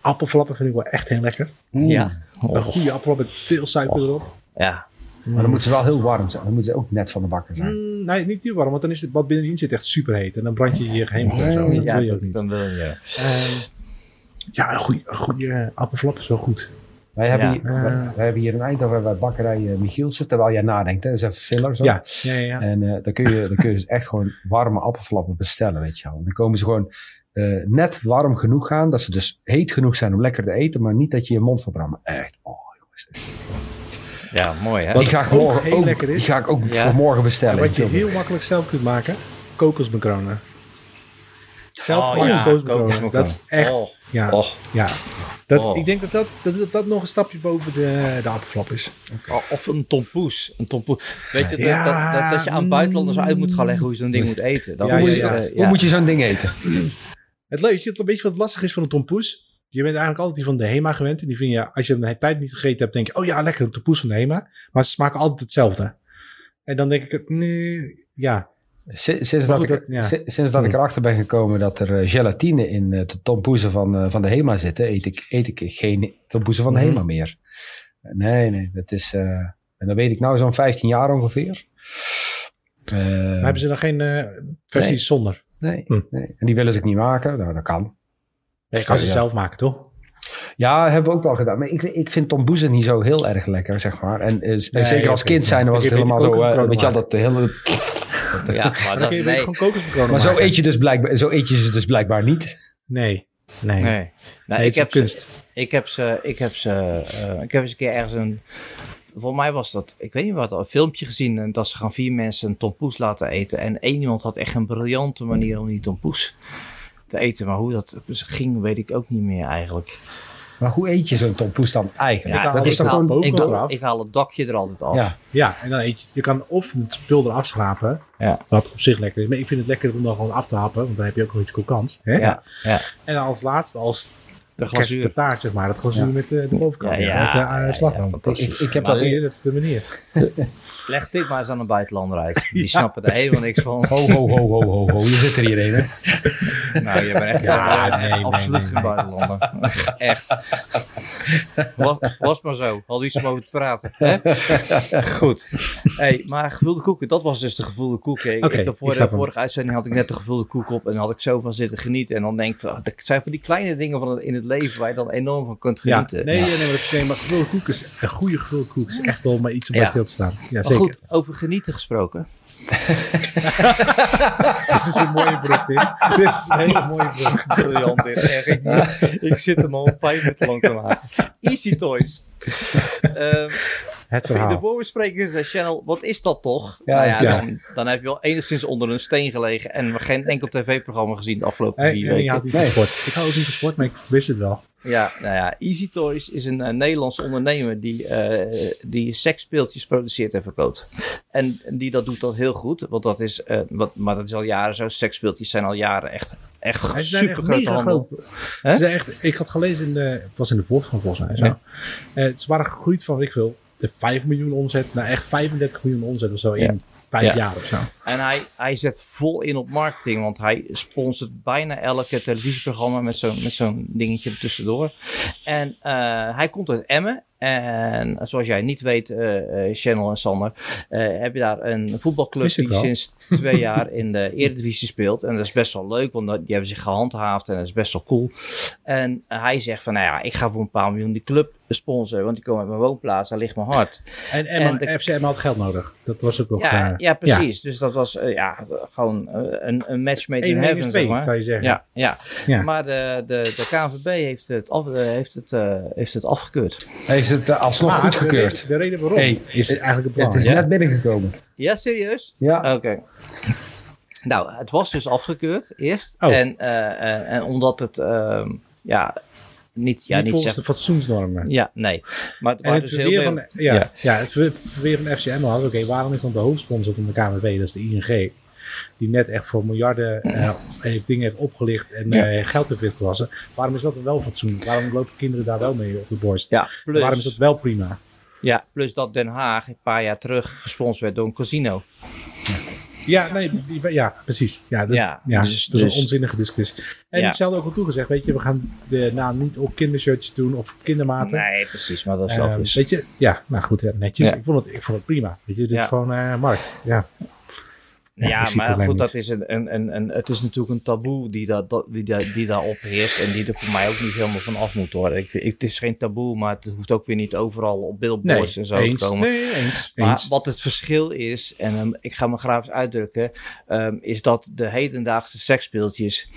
Appelflappen vind ik wel echt heel lekker. Ja. Een goede appelflap met veel suiker erop. Ja. Maar dan moeten ze wel heel warm zijn. Dan moeten ze ook net van de bakker zijn. Mm, nee, niet te warm, want dan is het wat binnenin zit echt super heet. En dan brand je je heen en zo. Dat ja, wil je ook niet. Dan wil je. Uh, ja, een goede, goede appelflap is wel goed. Wij hebben, hier, uh, wij hebben hier een Eindhoven bij bakkerij uh, Michielsen, terwijl jij nadenkt. Hè? Dat is een filler zo. Ja, ja, ja. En uh, dan, kun je, dan kun je dus echt gewoon warme appelflappen bestellen, weet je wel. Dan komen ze gewoon uh, net warm genoeg gaan. Dat ze dus heet genoeg zijn om lekker te eten, maar niet dat je je mond verbrandt. Echt, oh jongens. Ja, mooi hè. Wat die ga ik morgen ook, lekker is. Die ga ik ook voor morgen bestellen. wat je heel makkelijk zelf kunt maken, kokosmacronen. Zelf oh, ja, kokosmacronen. Dat is echt, oh. ja, oh. ja. Dat, oh. Ik denk dat dat, dat dat nog een stapje boven de, de appelflap is. Okay. Of een tompoes. Een tompoes. Weet je, ja, dat, dat, dat, je aan buitenlanders uit moet gaan leggen hoe je zo'n ding moet eten. Dat ja, moet, uh, hoe moet je zo'n ding eten? Het, weet het, weet je wat lastig is van een tompoes? Je bent eigenlijk altijd die van de HEMA gewend. En die vind je, als je een tijd niet gegeten hebt, denk je, oh ja, lekker, een tompoes van de HEMA. Maar ze smaken altijd hetzelfde. En dan denk ik, nee, ja. Sinds, dat, ik, sinds dat ik erachter ben gekomen dat er eh, gelatine in eh, de tompoezen van, eh, van de HEMA zitten, eet ik, eet ik geen tompoezen van de mhm. HEMA meer. Nee, nee, dat is, en dat weet ik nou zo'n 15 jaar ongeveer. maar hebben ze dan geen versies zonder? Nee, hm. nee. En die willen ze niet maken. Nou, dat kan. Nee, kan ze zelf maken, toch? Ja, hebben we ook wel gedaan. Maar ik, ik vind tomboezen niet zo heel erg lekker, zeg maar. En, eh, zeker als kind zijn, was het helemaal zo... Uh, weet je al, dat de hele... ja, maar, dat, nee. maar zo eet, je dus blijkbaar, zo eet je ze dus blijkbaar niet. Nee. Nee. nee. Nou, ik, heb kunst. Ze, ik heb ze... Ik heb ze... Uh, ik heb eens een keer ergens een volgens mij was dat, ik weet niet wat, een filmpje gezien. En dat ze gaan vier mensen een tompoes laten eten. En één iemand had echt een briljante manier om die tompoes te eten. Maar hoe dat ging, weet ik ook niet meer eigenlijk. Maar hoe eet je zo'n tompoes dan eigenlijk? Ja, dat is toch gewoon ik, eraf. ik haal het dakje er altijd af. Ja, ja en dan eet je, je kan of het spul eraf schrapen, ja. wat op zich lekker is. Maar ik vind het lekker om dan gewoon af te happen, want dan heb je ook nog iets kokants. Ja, ja. En als laatste, als de glazuur. taart, zeg maar. Dat glazuur met uh, de bovenkant. Ja, ja, met de uh, slag. ik, ik, heb dat, dat is de manier. Leg dit maar eens aan een buitenlander uit. Die snappen er helemaal niks van. Ho, ho, ho, ho, ho, ho. Je zit er hierheen, hè? Nou, je bent echt ja, nee, nee, absoluut geen buitenlander. Echt. Was, was maar zo. Had iets om over te praten. Hè? Goed. Hey, maar gevulde koeken, dat was dus de gevulde koeken. Ik, okay, ik de vorige uitzending had ik net de gevulde koek op en had ik zo van zitten genieten. En dan denk ik, van, het zijn van die kleine dingen van het, in het leven waar je dan enorm van kunt genieten. Ja, nee, nee, nee, maar, nee, maar gevulde koek is een goede gevulde koek is echt wel maar iets om bij stil te staan. Ja, zeker goed, over genieten gesproken. dit is een mooie brug, dit. Dit is een hele mooie brug. Briljant, dit. Ik, ik zit hem al vijf minuten lang te maken. Easy Toys. Um, het verhaal. De voorbesprekingen zei Channel, wat is dat toch? Ja, nou ja, Dan, dan, heb je wel enigszins onder een steen gelegen en geen enkel tv-programma gezien de afgelopen vier weken. Ja, nee. sport. Ik hou ook niet van sport, maar ik wist het wel. Ja, nou ja, Easy Toys is een uh, Nederlandse ondernemer die, uh, die seksspeeltjes produceert en verkoopt. En, die dat doet dat heel goed, want dat is, uh, wat, maar dat is al jaren zo. Seksspeeltjes zijn al jaren echt, echt super grote handel. Ze echt, ik had gelezen, in de, het was in de Volkskrant volgens mij, zo. Ja. ze waren gegroeid van, ik wil, de 5 miljoen omzet naar echt 35 miljoen omzet of zo in vijf jaar of zo. En hij, hij zet vol in op marketing, want hij sponsort bijna elke televisieprogramma met zo'n met zo'n dingetje tussendoor. En uh, hij komt uit Emmen en zoals jij niet weet, uh, Channel en Sander, uh, heb je daar een voetbalclub die sinds twee jaar in de Eredivisie speelt. En dat is best wel leuk, want die hebben zich gehandhaafd en dat is best wel cool. En hij zegt van, nou ja, ik ga voor een paar miljoen die club sponsoren, want die komen uit mijn woonplaats, daar ligt mijn hart. En, en, en FCM had geld nodig, dat was ook nog... Ja, ja precies. Dus dat was ja, gewoon een, een match made in heaven, zeg maar. kan je zeggen. Ja, ja. ja. maar de, de, de KNVB heeft het, af, heeft het, heeft het afgekeurd. Heeft het uh, alsnog maar goedgekeurd. De, reden, waarom hey, is eigenlijk het Het is net binnengekomen. Ja, serieus? Ja. Oké. Nou, het was dus afgekeurd eerst. Oh. En, en omdat het, ehm, ja, niet, ja, niet, volgens de fatsoensnormen. Ja, nee. Maar het, en dus heel van, ja, ja. ja, het verweer van FCM had, oké, waarom is dan de hoofdsponsor van de KNVB, dat is de ING, die net echt voor miljarden uh, dingen heeft opgelicht en ja. uh, geld heeft witgewassen. Waarom is dat dan wel fatsoen? Waarom lopen kinderen daar wel mee op de borst? Ja, plus, waarom is dat wel prima? Ja, plus dat Den Haag een paar jaar terug gesponsord werd door een casino. Ja, nee, ja, precies. Ja, dat, ja, ja dus, dat is een dus- onzinnige discussie. En ja. hetzelfde ook al toegezegd, weet je, we gaan de, nou, niet op kindershirtjes doen of kindermaten. Nee, precies, maar dat is uh, Weet je, ja, nou goed, netjes. Ik, vond het, ik vond het prima. Weet je, dit is gewoon uh, markt. Ja. Ja, maar goed, dat is een, een, een, een, het is natuurlijk een taboe die, dat, dat, die, daar, die daar opheerst en die er voor mij ook niet helemaal van af moet hoor. Ik, ik, het is geen taboe, maar het hoeft ook weer niet overal op billboards en zo eens, te komen. Nee, eens, maar wat het verschil is, en um, ik ga me graag eens uitdrukken, um, is dat de hedendaagse seksspeeltjes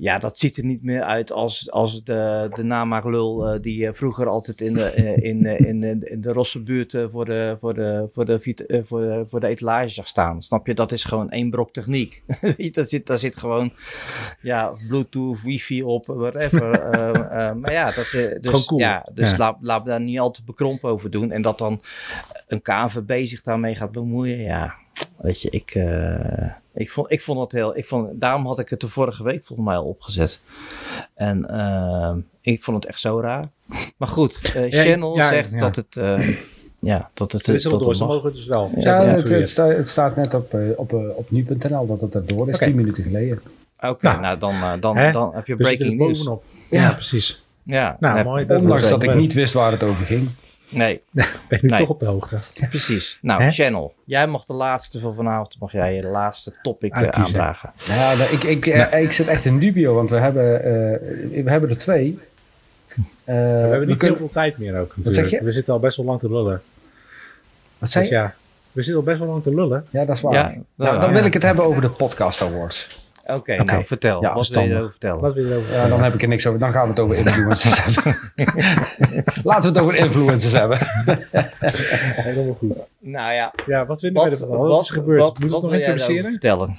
ja, dat ziet er niet meer uit als, als de, de namaaklul uh, die uh, vroeger altijd in de, uh, in, in, in, in de rosse buurt voor, de, voor, de, voor, de, voor, de, voor de etalage zag staan. Snap je? Dat is gewoon één brok techniek. daar, zit, daar zit gewoon ja, Bluetooth, wifi op, whatever. maar ja, dat, dus, cool. ja, dus ja. laat, laat daar niet al te bekrompen over doen. En dat dan een KNVB zich daarmee gaat bemoeien, ja, weet je, ik... Ik vond, ik vond het heel. Ik vond, daarom had ik het de vorige week volgens mij al opgezet. En uh, ik vond het echt zo raar. Maar goed, uh, ja, Channel ja, zegt ja. dat het. Uh, ja, dat het. Het is door, ze mogen dus wel. Ja, het, het, staat, het, staat net op, op, op nu.nl dat het erdoor is, okay. 10 minuten geleden. Oké, okay, nou, nou, dan, dan, dan heb je breaking news. Ja, precies. Ja, nou, mooi. Ondanks dat ik niet wist waar het over ging. Nee. ben ik toch op de hoogte. Precies. Nou, Channel. Jij mag de laatste van vanavond, mag jij je laatste topic uh, aandragen. Ja, nou, ik, ik, nou. ik zit echt in dubio, want we hebben, uh, we hebben er twee. Uh, we hebben niet heel veel tijd meer ook. Wat zeg je? We zitten al best wel lang te lullen. Wat zeg dus je? ja, we zitten al best wel lang te lullen. Ja, dat is waar. Ja, nou, dan wil ik het hebben over de Podcast Awards. Oké, okay, nou vertel. Ja, wat wil je erover vertellen? Wat wil je ja, dan heb ik er niks over. Dan gaan we het over influencers hebben. Laten we het over influencers hebben. Helemaal goed. Nou ja. Ja, wat vinden we ervan? Wat, wat is gebeurd? Wat, Moet wat nog introduceren? vertellen?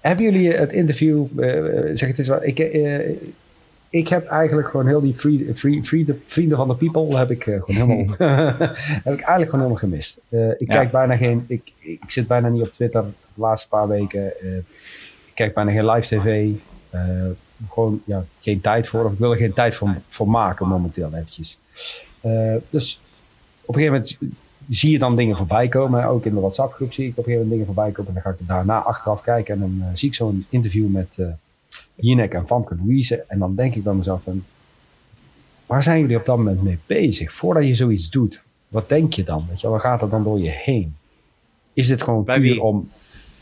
Hebben jullie het interview... Uh, zeg het eens wat... Ik, uh, ik heb eigenlijk gewoon heel die free, free, free de, vrienden van de people heb ik uh, gewoon helemaal heb ik eigenlijk gewoon helemaal gemist. Uh, ik ja. kijk bijna geen, ik, ik zit bijna niet op Twitter de laatste paar weken. Uh, ik kijk bijna geen live tv. gewoon ja, geen tijd voor, of ik wil er geen tijd voor, voor maken momenteel eventjes. dus op een gegeven moment zie je dan dingen voorbij komen. Ook in de WhatsApp groep zie ik op een gegeven moment dingen voorbij komen. En dan ga ik daarna achteraf kijken en dan zie ik zo'n interview met Jinek en Famke Louise. En dan denk ik bij mezelf van, waar zijn jullie op dat moment mee bezig? Voordat je zoiets doet, wat denk je dan? Weet je, waar gaat er dan door je heen? Is dit gewoon bij puur wie? om,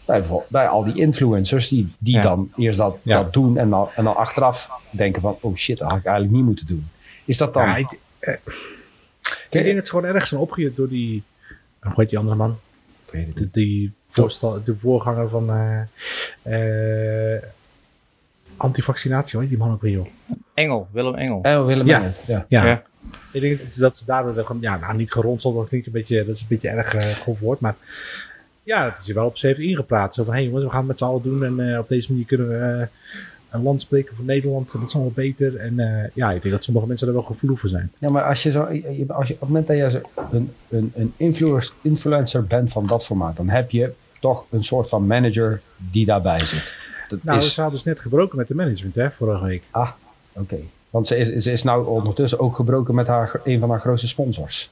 bij, bij al die influencers die, die ja. dan eerst dat, ja. dat doen en dan, en dan achteraf denken van, oh shit, dat had ik eigenlijk niet moeten doen. Is dat dan... Ja, ik, eh, ik denk het gewoon ergens opgeheerd door die, hoe heet die andere man? Ik weet het. De, die voorstel, de voorganger van uh, uh, antivaccinatie, hoor die man ook weer, joh? Engel, Willem Engel. Oh, Willem ja. Engel, ja. ja. ja. Ik denk dat, dat ze daardoor, ja, nou niet geronseld, dat klinkt een beetje, dat is een beetje erg uh, grof woord, maar ja, het is er wel op ze heeft ingepraat. Zo van, hé hey, jongens, we gaan het met z'n allen doen en uh, op deze manier kunnen we uh, een land spreken voor Nederland, dat is allemaal beter. En uh, ja, ik denk dat sommige mensen er wel gevoelig voor zijn. Ja, maar als je zo, als je, op het moment dat je een, een, een influencer, influencer bent van dat formaat, dan heb je toch een soort van manager die daarbij zit. Dat nou, is... ze hadden dus net gebroken met de management, hè, vorige week. Ah, oké. Okay. Want ze is, ze is nou ondertussen ook gebroken met haar, een van haar grootste sponsors.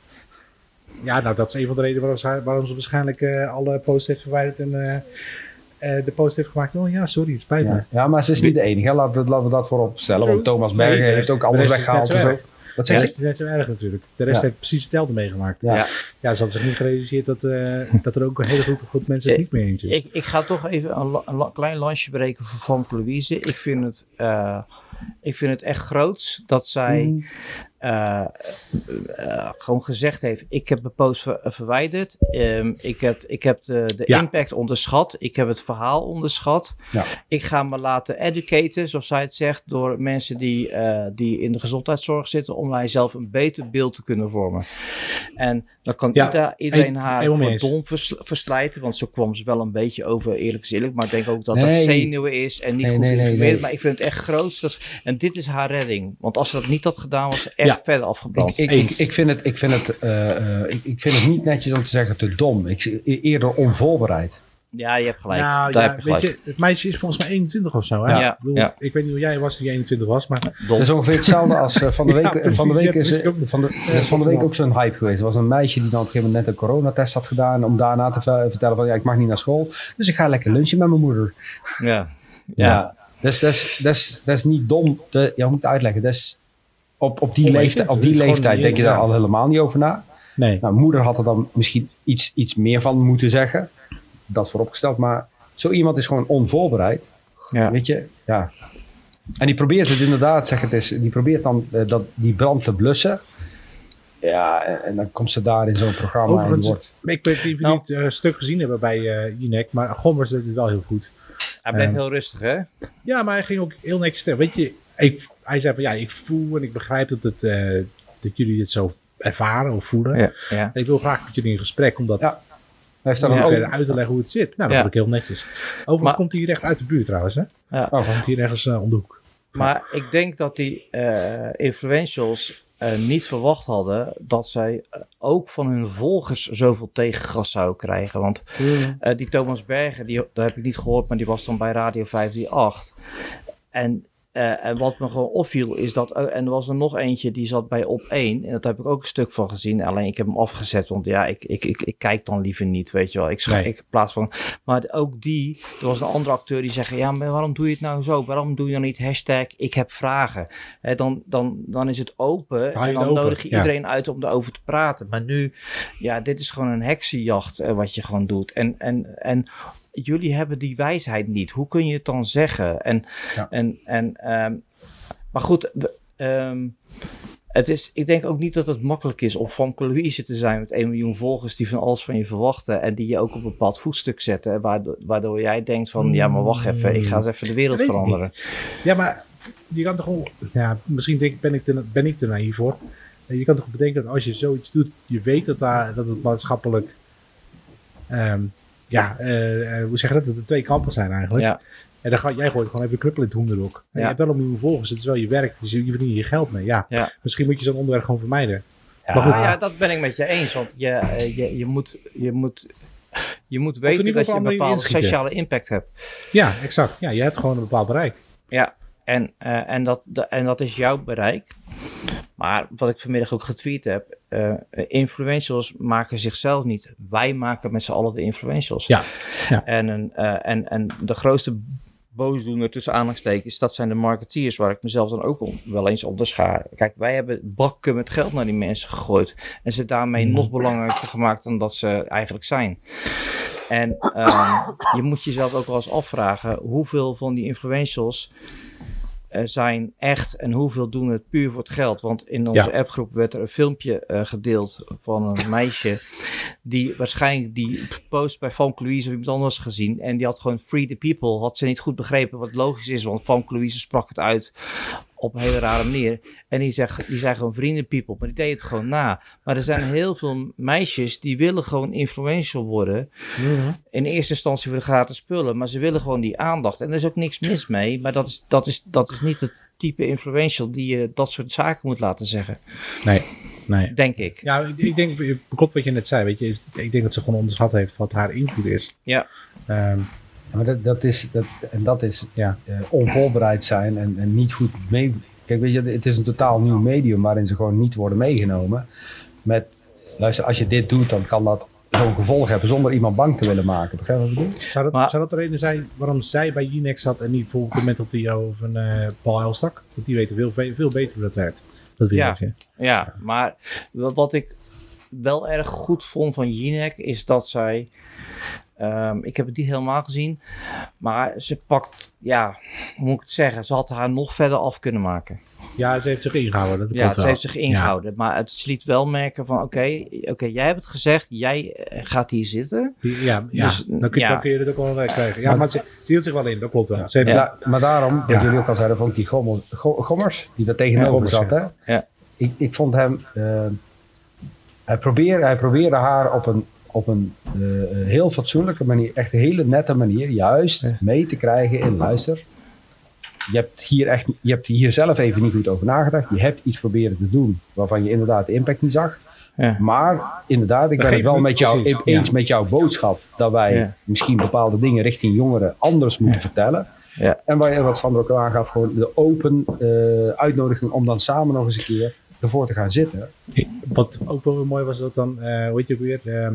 Ja, nou dat is een van de redenen waarom ze, waarom ze waarschijnlijk uh, alle posts heeft verwijderd en uh, uh, de post heeft gemaakt. Oh ja, sorry, het spijt ja. me. Ja, maar ze is niet de enige. Laten we, laten we dat voorop stellen. Want Thomas Berger heeft ook alles weggehaald. En zo. Wat zeg de rest is net zo erg natuurlijk. De rest ja. heeft precies hetzelfde meegemaakt. Ja, ja. ja ze hadden zich niet gerealiseerd dat, uh, dat er ook een hele grote groep mensen het niet mee eens is. Ik, ik ga toch even een, een klein lansje breken voor Van Louise. Ik vind het, uh, ik vind het echt groots dat zij mm. Uh, gewoon gezegd heeft: Ik heb mijn post verwijderd. Um, ik heb, ik heb de, de impact onderschat. Ik heb het verhaal onderschat. Ja. Ik ga me laten educaten, zoals zij het zegt, door mensen die, uh, die in de gezondheidszorg zitten, om mij zelf een beter beeld te kunnen vormen. En dan kan ja. iedereen haar voor dom verslijten, want zo kwam ze wel een beetje over, eerlijk gezegd. Maar ik denk ook dat nee. dat zenuwen is en niet goed nee, geïnformeerd. Maar ik vind het echt groot. En dit is haar redding. Want als ze dat niet had gedaan, was ze echt verder afgebrand. Ik, ik, ik, vind het, ik, vind het, uh, ik, ik vind het niet netjes om te zeggen te dom. Ik, eerder onvoorbereid. Ja, je hebt gelijk. Nou, Daar ja, heb je, weet je, het meisje is volgens mij 21 of zo. Hè? Ja, ik, bedoel, ik weet niet hoe jij was die 21 was, maar... Dat is ongeveer hetzelfde als uh, van de week. van de week is, van de, is van de week ook zo'n hype geweest. Er was een meisje die dan op een gegeven moment net een coronatest had gedaan. Om daarna te vertellen van ja, ik mag niet naar school. Dus ik ga lekker lunchen met mijn moeder. Ja. Ja. Dus dat is, dat, is, dat is niet dom. Ja, moet het uitleggen. Dat is, op, op die, leeftijd, op die leeftijd denk je daar al helemaal niet over na. Nee. Nou, moeder had er dan misschien iets, iets meer van moeten zeggen. Dat vooropgesteld. Maar zo iemand is gewoon onvoorbereid. Ja. Weet je, ja. En die probeert het inderdaad, zeg het eens, die probeert dan uh, dat, die brand te blussen. Ja, en, dan komt ze daar in zo'n programma en wordt... Ik weet niet of jullie het uh, stuk gezien hebben bij uh, Jinek, maar Gommers deed het wel heel goed. Hij bleef heel rustig, hè? Ja, maar hij ging ook heel netjes stil. Weet je, ik, hij zei van ja, ik voel en ik begrijp dat, het, uh, dat jullie het zo ervaren of voelen. Ja, ja. Ik wil graag met jullie in gesprek, omdat ja. Hij staat dan verder uit te leggen hoe het zit. Nou, dat ja. ik heel netjes. Overigens komt hij recht uit de buurt trouwens. Hè? Ja. Oh, komt hier ergens uh, om de hoek. Maar ik denk dat die uh, influentials uh, niet verwacht hadden dat zij ook van hun volgers zoveel tegengas zouden krijgen. Want die Thomas Berger, die, dat heb ik niet gehoord, maar die was dan bij Radio 538. En uh, en wat me gewoon opviel is dat, uh, en er was er nog eentje die zat bij op 1. En dat heb ik ook een stuk van gezien. Alleen ik heb hem afgezet, want ja, ik, ik, ik, ik kijk dan liever niet, weet je wel. Ik, schrijf, nee. ik plaats van. Maar ook die, er was een andere acteur die zei: Ja, maar waarom doe je het nou zo? Waarom doe je dan niet hashtag ik heb vragen? He, dan, dan, dan is het open en dan open. nodig je iedereen uit om erover te praten. Maar nu, ja, dit is gewoon een heksenjacht uh, wat je gewoon doet. En, en, en jullie hebben die wijsheid niet. Hoe kun je het dan zeggen? En, ja. en, en um, maar goed, um, het is, ik denk ook niet dat het makkelijk is om van Louise te zijn met 1 miljoen volgers die van alles van je verwachten en die je ook op een bepaald voetstuk zetten, waardoor, waardoor jij denkt van, ja maar wacht even, ik ga eens even de wereld veranderen. Ja, maar je kan toch gewoon, ja, misschien denk, ben, ik te, ben ik te naïef voor. Je kan toch bedenken dat als je zoiets doet, je weet dat, daar, dat het maatschappelijk um, ja, uh, hoe zeg je dat? Dat er twee kampen zijn eigenlijk. Ja. En dan ga, jij gooit gewoon even knuppel in het hoenderok. Ja. Je hebt wel een miljoen volgers, het is wel je werk, dus je verdient je geld mee. Ja, ja. misschien moet je zo'n onderwerp gewoon vermijden. Ja, maar goed. ja, dat ben ik met je eens, want je, eh, je, je, moet, je, moet, je moet weten dat je een bepaalde sociale impact hebt. Ja, exact. Ja, je hebt gewoon een bepaald bereik. Ja, en, uh, en, dat, de, en dat is jouw bereik. Maar wat ik vanmiddag ook getweet heb, uh, influentials maken zichzelf niet. Wij maken met z'n allen de influentials. Ja. ja. En, een, uh, en, en de grootste boosdoener tussen aanhalingstekens, dat zijn de marketeers waar ik mezelf dan ook wel eens op de schaar. Kijk, wij hebben bakken met geld naar die mensen gegooid. En ze daarmee mm. nog belangrijker gemaakt dan dat ze eigenlijk zijn. En um, je moet jezelf ook wel eens afvragen hoeveel van die influentials zijn echt en hoeveel doen het puur voor het geld. Want in onze appgroep werd er een filmpje uh, gedeeld van een meisje die waarschijnlijk die post bij Van Louise of iemand anders gezien en die had gewoon free the people, had ze niet goed begrepen wat logisch is, want Van Louise sprak het uit op een hele rare manier. En die, zegt, die zijn gewoon vrienden people, maar die deed het gewoon na. Maar er zijn heel veel meisjes die willen gewoon influential worden. In eerste instantie voor de gratis spullen, maar ze willen gewoon die aandacht. En er is ook niks mis mee, maar dat is, dat is, dat is niet het type influential die je dat soort zaken moet laten zeggen. Nee. Nee. Denk ik. Ja, ik, ik denk, klopt wat je net zei, weet je, ik denk dat ze gewoon onderschat heeft wat haar invloed is. Ja. Um, maar dat, dat is, dat, en dat is ja, uh, onvoorbereid zijn en, en niet goed mee. Kijk, weet je, het is een totaal nieuw medium waarin ze gewoon niet worden meegenomen. Met, luister, als je dit doet, dan kan dat zo'n gevolg hebben zonder iemand bang te willen maken. Begrijp je wat ik bedoel? Zou dat, zou dat de reden zijn waarom zij bij Unex zat en niet bijvoorbeeld de Mental Tio of een uh, Paul Elstak? Want die weten veel, veel beter hoe dat werkt. Dat ja, ja, maar wat ik wel erg goed vond van Jinek is dat zij Um, ik heb het niet helemaal gezien. Maar ze pakt, ja, hoe moet ik het zeggen? Ze had haar nog verder af kunnen maken. Ja, ze heeft zich ingehouden. Dat ja, ze heeft zich ingehouden. Maar het liet wel merken van, oké, oké, jij hebt het gezegd, jij eh, gaat hier zitten. Ja, ja. Dus, dan, kun, dan kun je het ook wel krijgen. Ja, maar, ze, hield zich wel in, dat klopt wel. Ze heeft ja, maar daarom, wat jullie ook al zeiden, vond ik die Gommers, die daar tegenover zat, hè? Ja. Ik, ik vond hem... Uh, hij, probeerde, hij probeerde haar op een op een uh, heel fatsoenlijke manier, echt een hele nette manier, juist mee te krijgen in luister. Je hebt, hier echt, je hebt hier zelf even niet goed over nagedacht. Je hebt iets proberen te doen waarvan je inderdaad de impact niet zag. Ja. Maar inderdaad, ik ben het wel met jou, eens met jouw boodschap dat wij misschien bepaalde dingen richting jongeren anders moeten vertellen. Ja. En waar, wat Sandro ook aangaf, gewoon de open uh, uitnodiging om dan samen nog eens een keer ervoor te gaan zitten. Wat ook wel mooi was, dat dan, uh, hoe heet je weer, uh,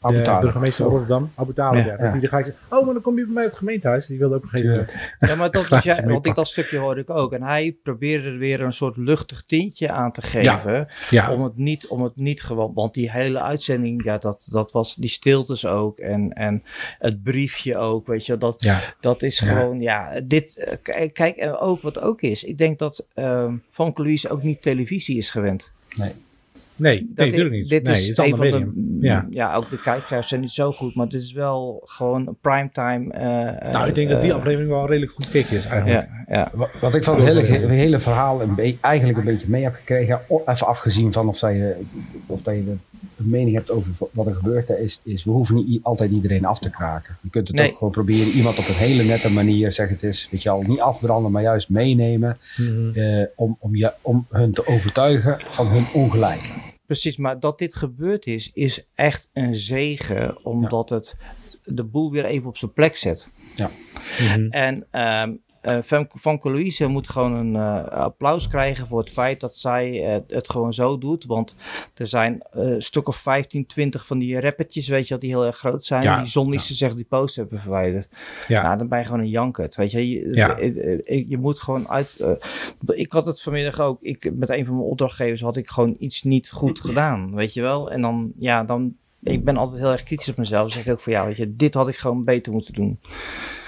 de burgemeester van Rotterdam, Abu Talib, ja. Gelijk zegt, oh, maar dan kom je bij mij op het gemeentehuis. Die wilde ook een gegeven moment. Ja, maar dat is ja, want ik dat stukje hoorde ik ook. En hij probeerde er weer een soort luchtig tintje aan te geven. Ja. Om het niet, om het niet gewoon, want die hele uitzending, ja, dat, dat was die stiltes ook. En, en het briefje ook, weet je, dat, dat is gewoon, ja, dit, eh, kijk, en ook wat ook is. Ik denk dat um, Van Louise ook niet televisie is gewend. Nee. Nee, dat nee, natuurlijk niet. Dit nee, is, een van de, ja. ja, ook de kijkers zijn niet zo goed, maar dit is wel gewoon een primetime. Uh, nou, ik denk dat die eh, aflevering wel redelijk goed gekeken is eigenlijk. Ja, ja. Wat ik van het hele, hele verhaal een eigenlijk een beetje mee heb gekregen, even afgezien van of, zij, of dat je de, mening hebt over wat er gebeurt, is, is we hoeven niet altijd iedereen af te kraken. Je kunt het ook gewoon proberen iemand op een hele nette manier, zeg het is, weet je al, niet afbranden, maar juist meenemen mm om, om, je, om hun te overtuigen van hun ongelijk. Precies, maar dat dit gebeurd is, is echt een zegen, omdat het de boel weer even op zijn plek zet. Ja. Mhm. En um, uh, Van Louise moet gewoon een uh, applaus krijgen voor het feit dat zij uh, het gewoon zo doet. Want er zijn een stuk of 15, 20 van die rappertjes, weet je, dat die heel erg groot zijn. Ja, die zonder ja. zeggen die post hebben verwijderd. Ja. Nou, dan ben je gewoon een jankert, weet je. Je, ja. je moet gewoon uit... ik had het vanmiddag ook, ik, met een van mijn opdrachtgevers had ik gewoon iets niet goed gedaan, weet je wel. En dan, ja, dan... Ik ben altijd heel erg kritisch op mezelf. Dan zeg ik ook van ja, weet je, dit had ik gewoon beter moeten doen.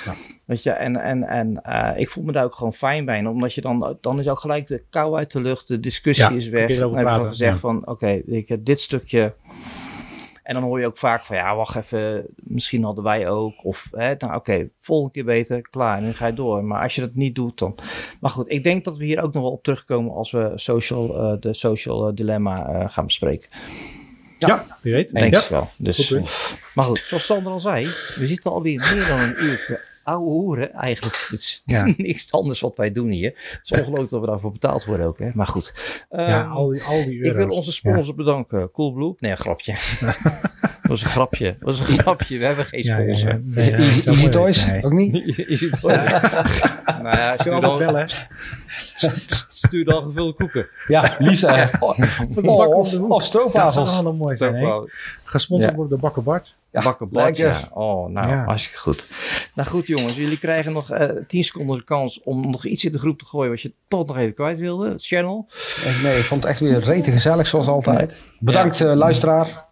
Ja. Weet je, en, en, en uh, ik voel me daar ook gewoon fijn bij. omdat je dan, dan is ook gelijk de kou uit de lucht, de discussie is weg. Dan heb je gezegd van, oké, okay, dit stukje... En dan hoor je ook vaak van, ja, wacht even, misschien hadden wij ook. Of, hè, nou oké, volgende keer beter, klaar, en dan ga je door. Maar als je dat niet doet, dan... Maar goed, ik denk dat we hier ook nog wel op terugkomen als we social, uh, de social uh, dilemma uh, gaan bespreken. Ja, ja, wie weet. Denk ja. wel. Dus, maar goed, zoals Sander al zei, we zitten alweer meer dan een uur te ouwe hoeren eigenlijk. Het is ja. niks anders wat wij doen hier. Het is ongelooflijk dat we daarvoor betaald worden ook. Hè? Maar goed. ja, um, al die, al die euro's. Ik wil onze sponsor ja. bedanken. Coolblue. Nee, grapje. Dat was een grapje. Dat was een grapje. We hebben geen sponsor. Ja, ja, nee, Easy, Easy Toys? Nee. Ook niet? Easy Toys. nou ja, als je dan bellen. Stuur dan gevulde koeken. Ja, Lisa. Ja. Oh, of, of stroopwafels. Dat zou mooi zijn. Gesponsord worden door Bakker Bart. Ja, Bakken ja. Oh, nou, ja. hartstikke goed. Nou goed jongens, jullie krijgen nog uh, eh, 10 seconden de kans om nog iets in de groep te gooien wat je toch nog even kwijt wilde. Channel. Nee, ik vond het echt weer rete gezellig zoals altijd. Bedankt ja. uh, luisteraar.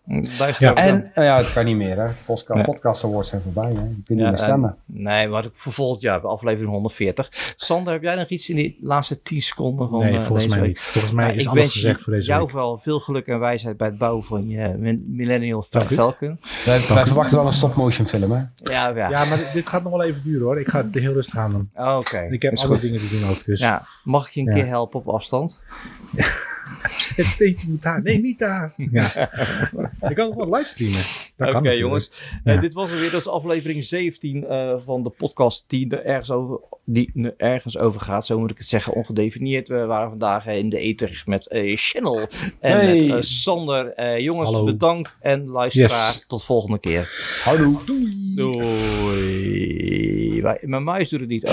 Ja. En, uh, ja, het kan niet meer hè. Podcast, ja. podcast awards zijn voorbij hè. Je kunt niet meer stemmen. nee, maar voor volgend jaar, aflevering 140. Sander, heb jij nog iets in die laatste 10 seconden van nee, volgens mij week? niet. Volgens mij is alles gezegd voor deze jou week. vooral veel geluk en wijsheid bij het bouwen van je Millennial Falcon. Wij verwachten wel een stop-motion film, hè? Ja, ja. ja, maar dit gaat nog wel even duren, hoor. Ik ga het heel rustig aan doen. Oh, Oké. Ik heb alle dingen te doen ook, dus. Ja, mag ik je een keer helpen op afstand? het steentje moet daar. Nee, niet daar. Ja. ik kan nog wel livestreamen. Oké, okay, jongens. Ja. Uh, dit was weer. Dat is aflevering 17 uh, van de podcast die er ergens over, die ergens over gaat. Zo moet ik het zeggen, ongedefinieerd. We waren vandaag uh, in de ether met Channel en hey. met Sander. jongens, Hallo. bedankt en luisteraar. Yes. Tot volgende keer. Hallo. Doei. Doei. Mijn muis doet het niet.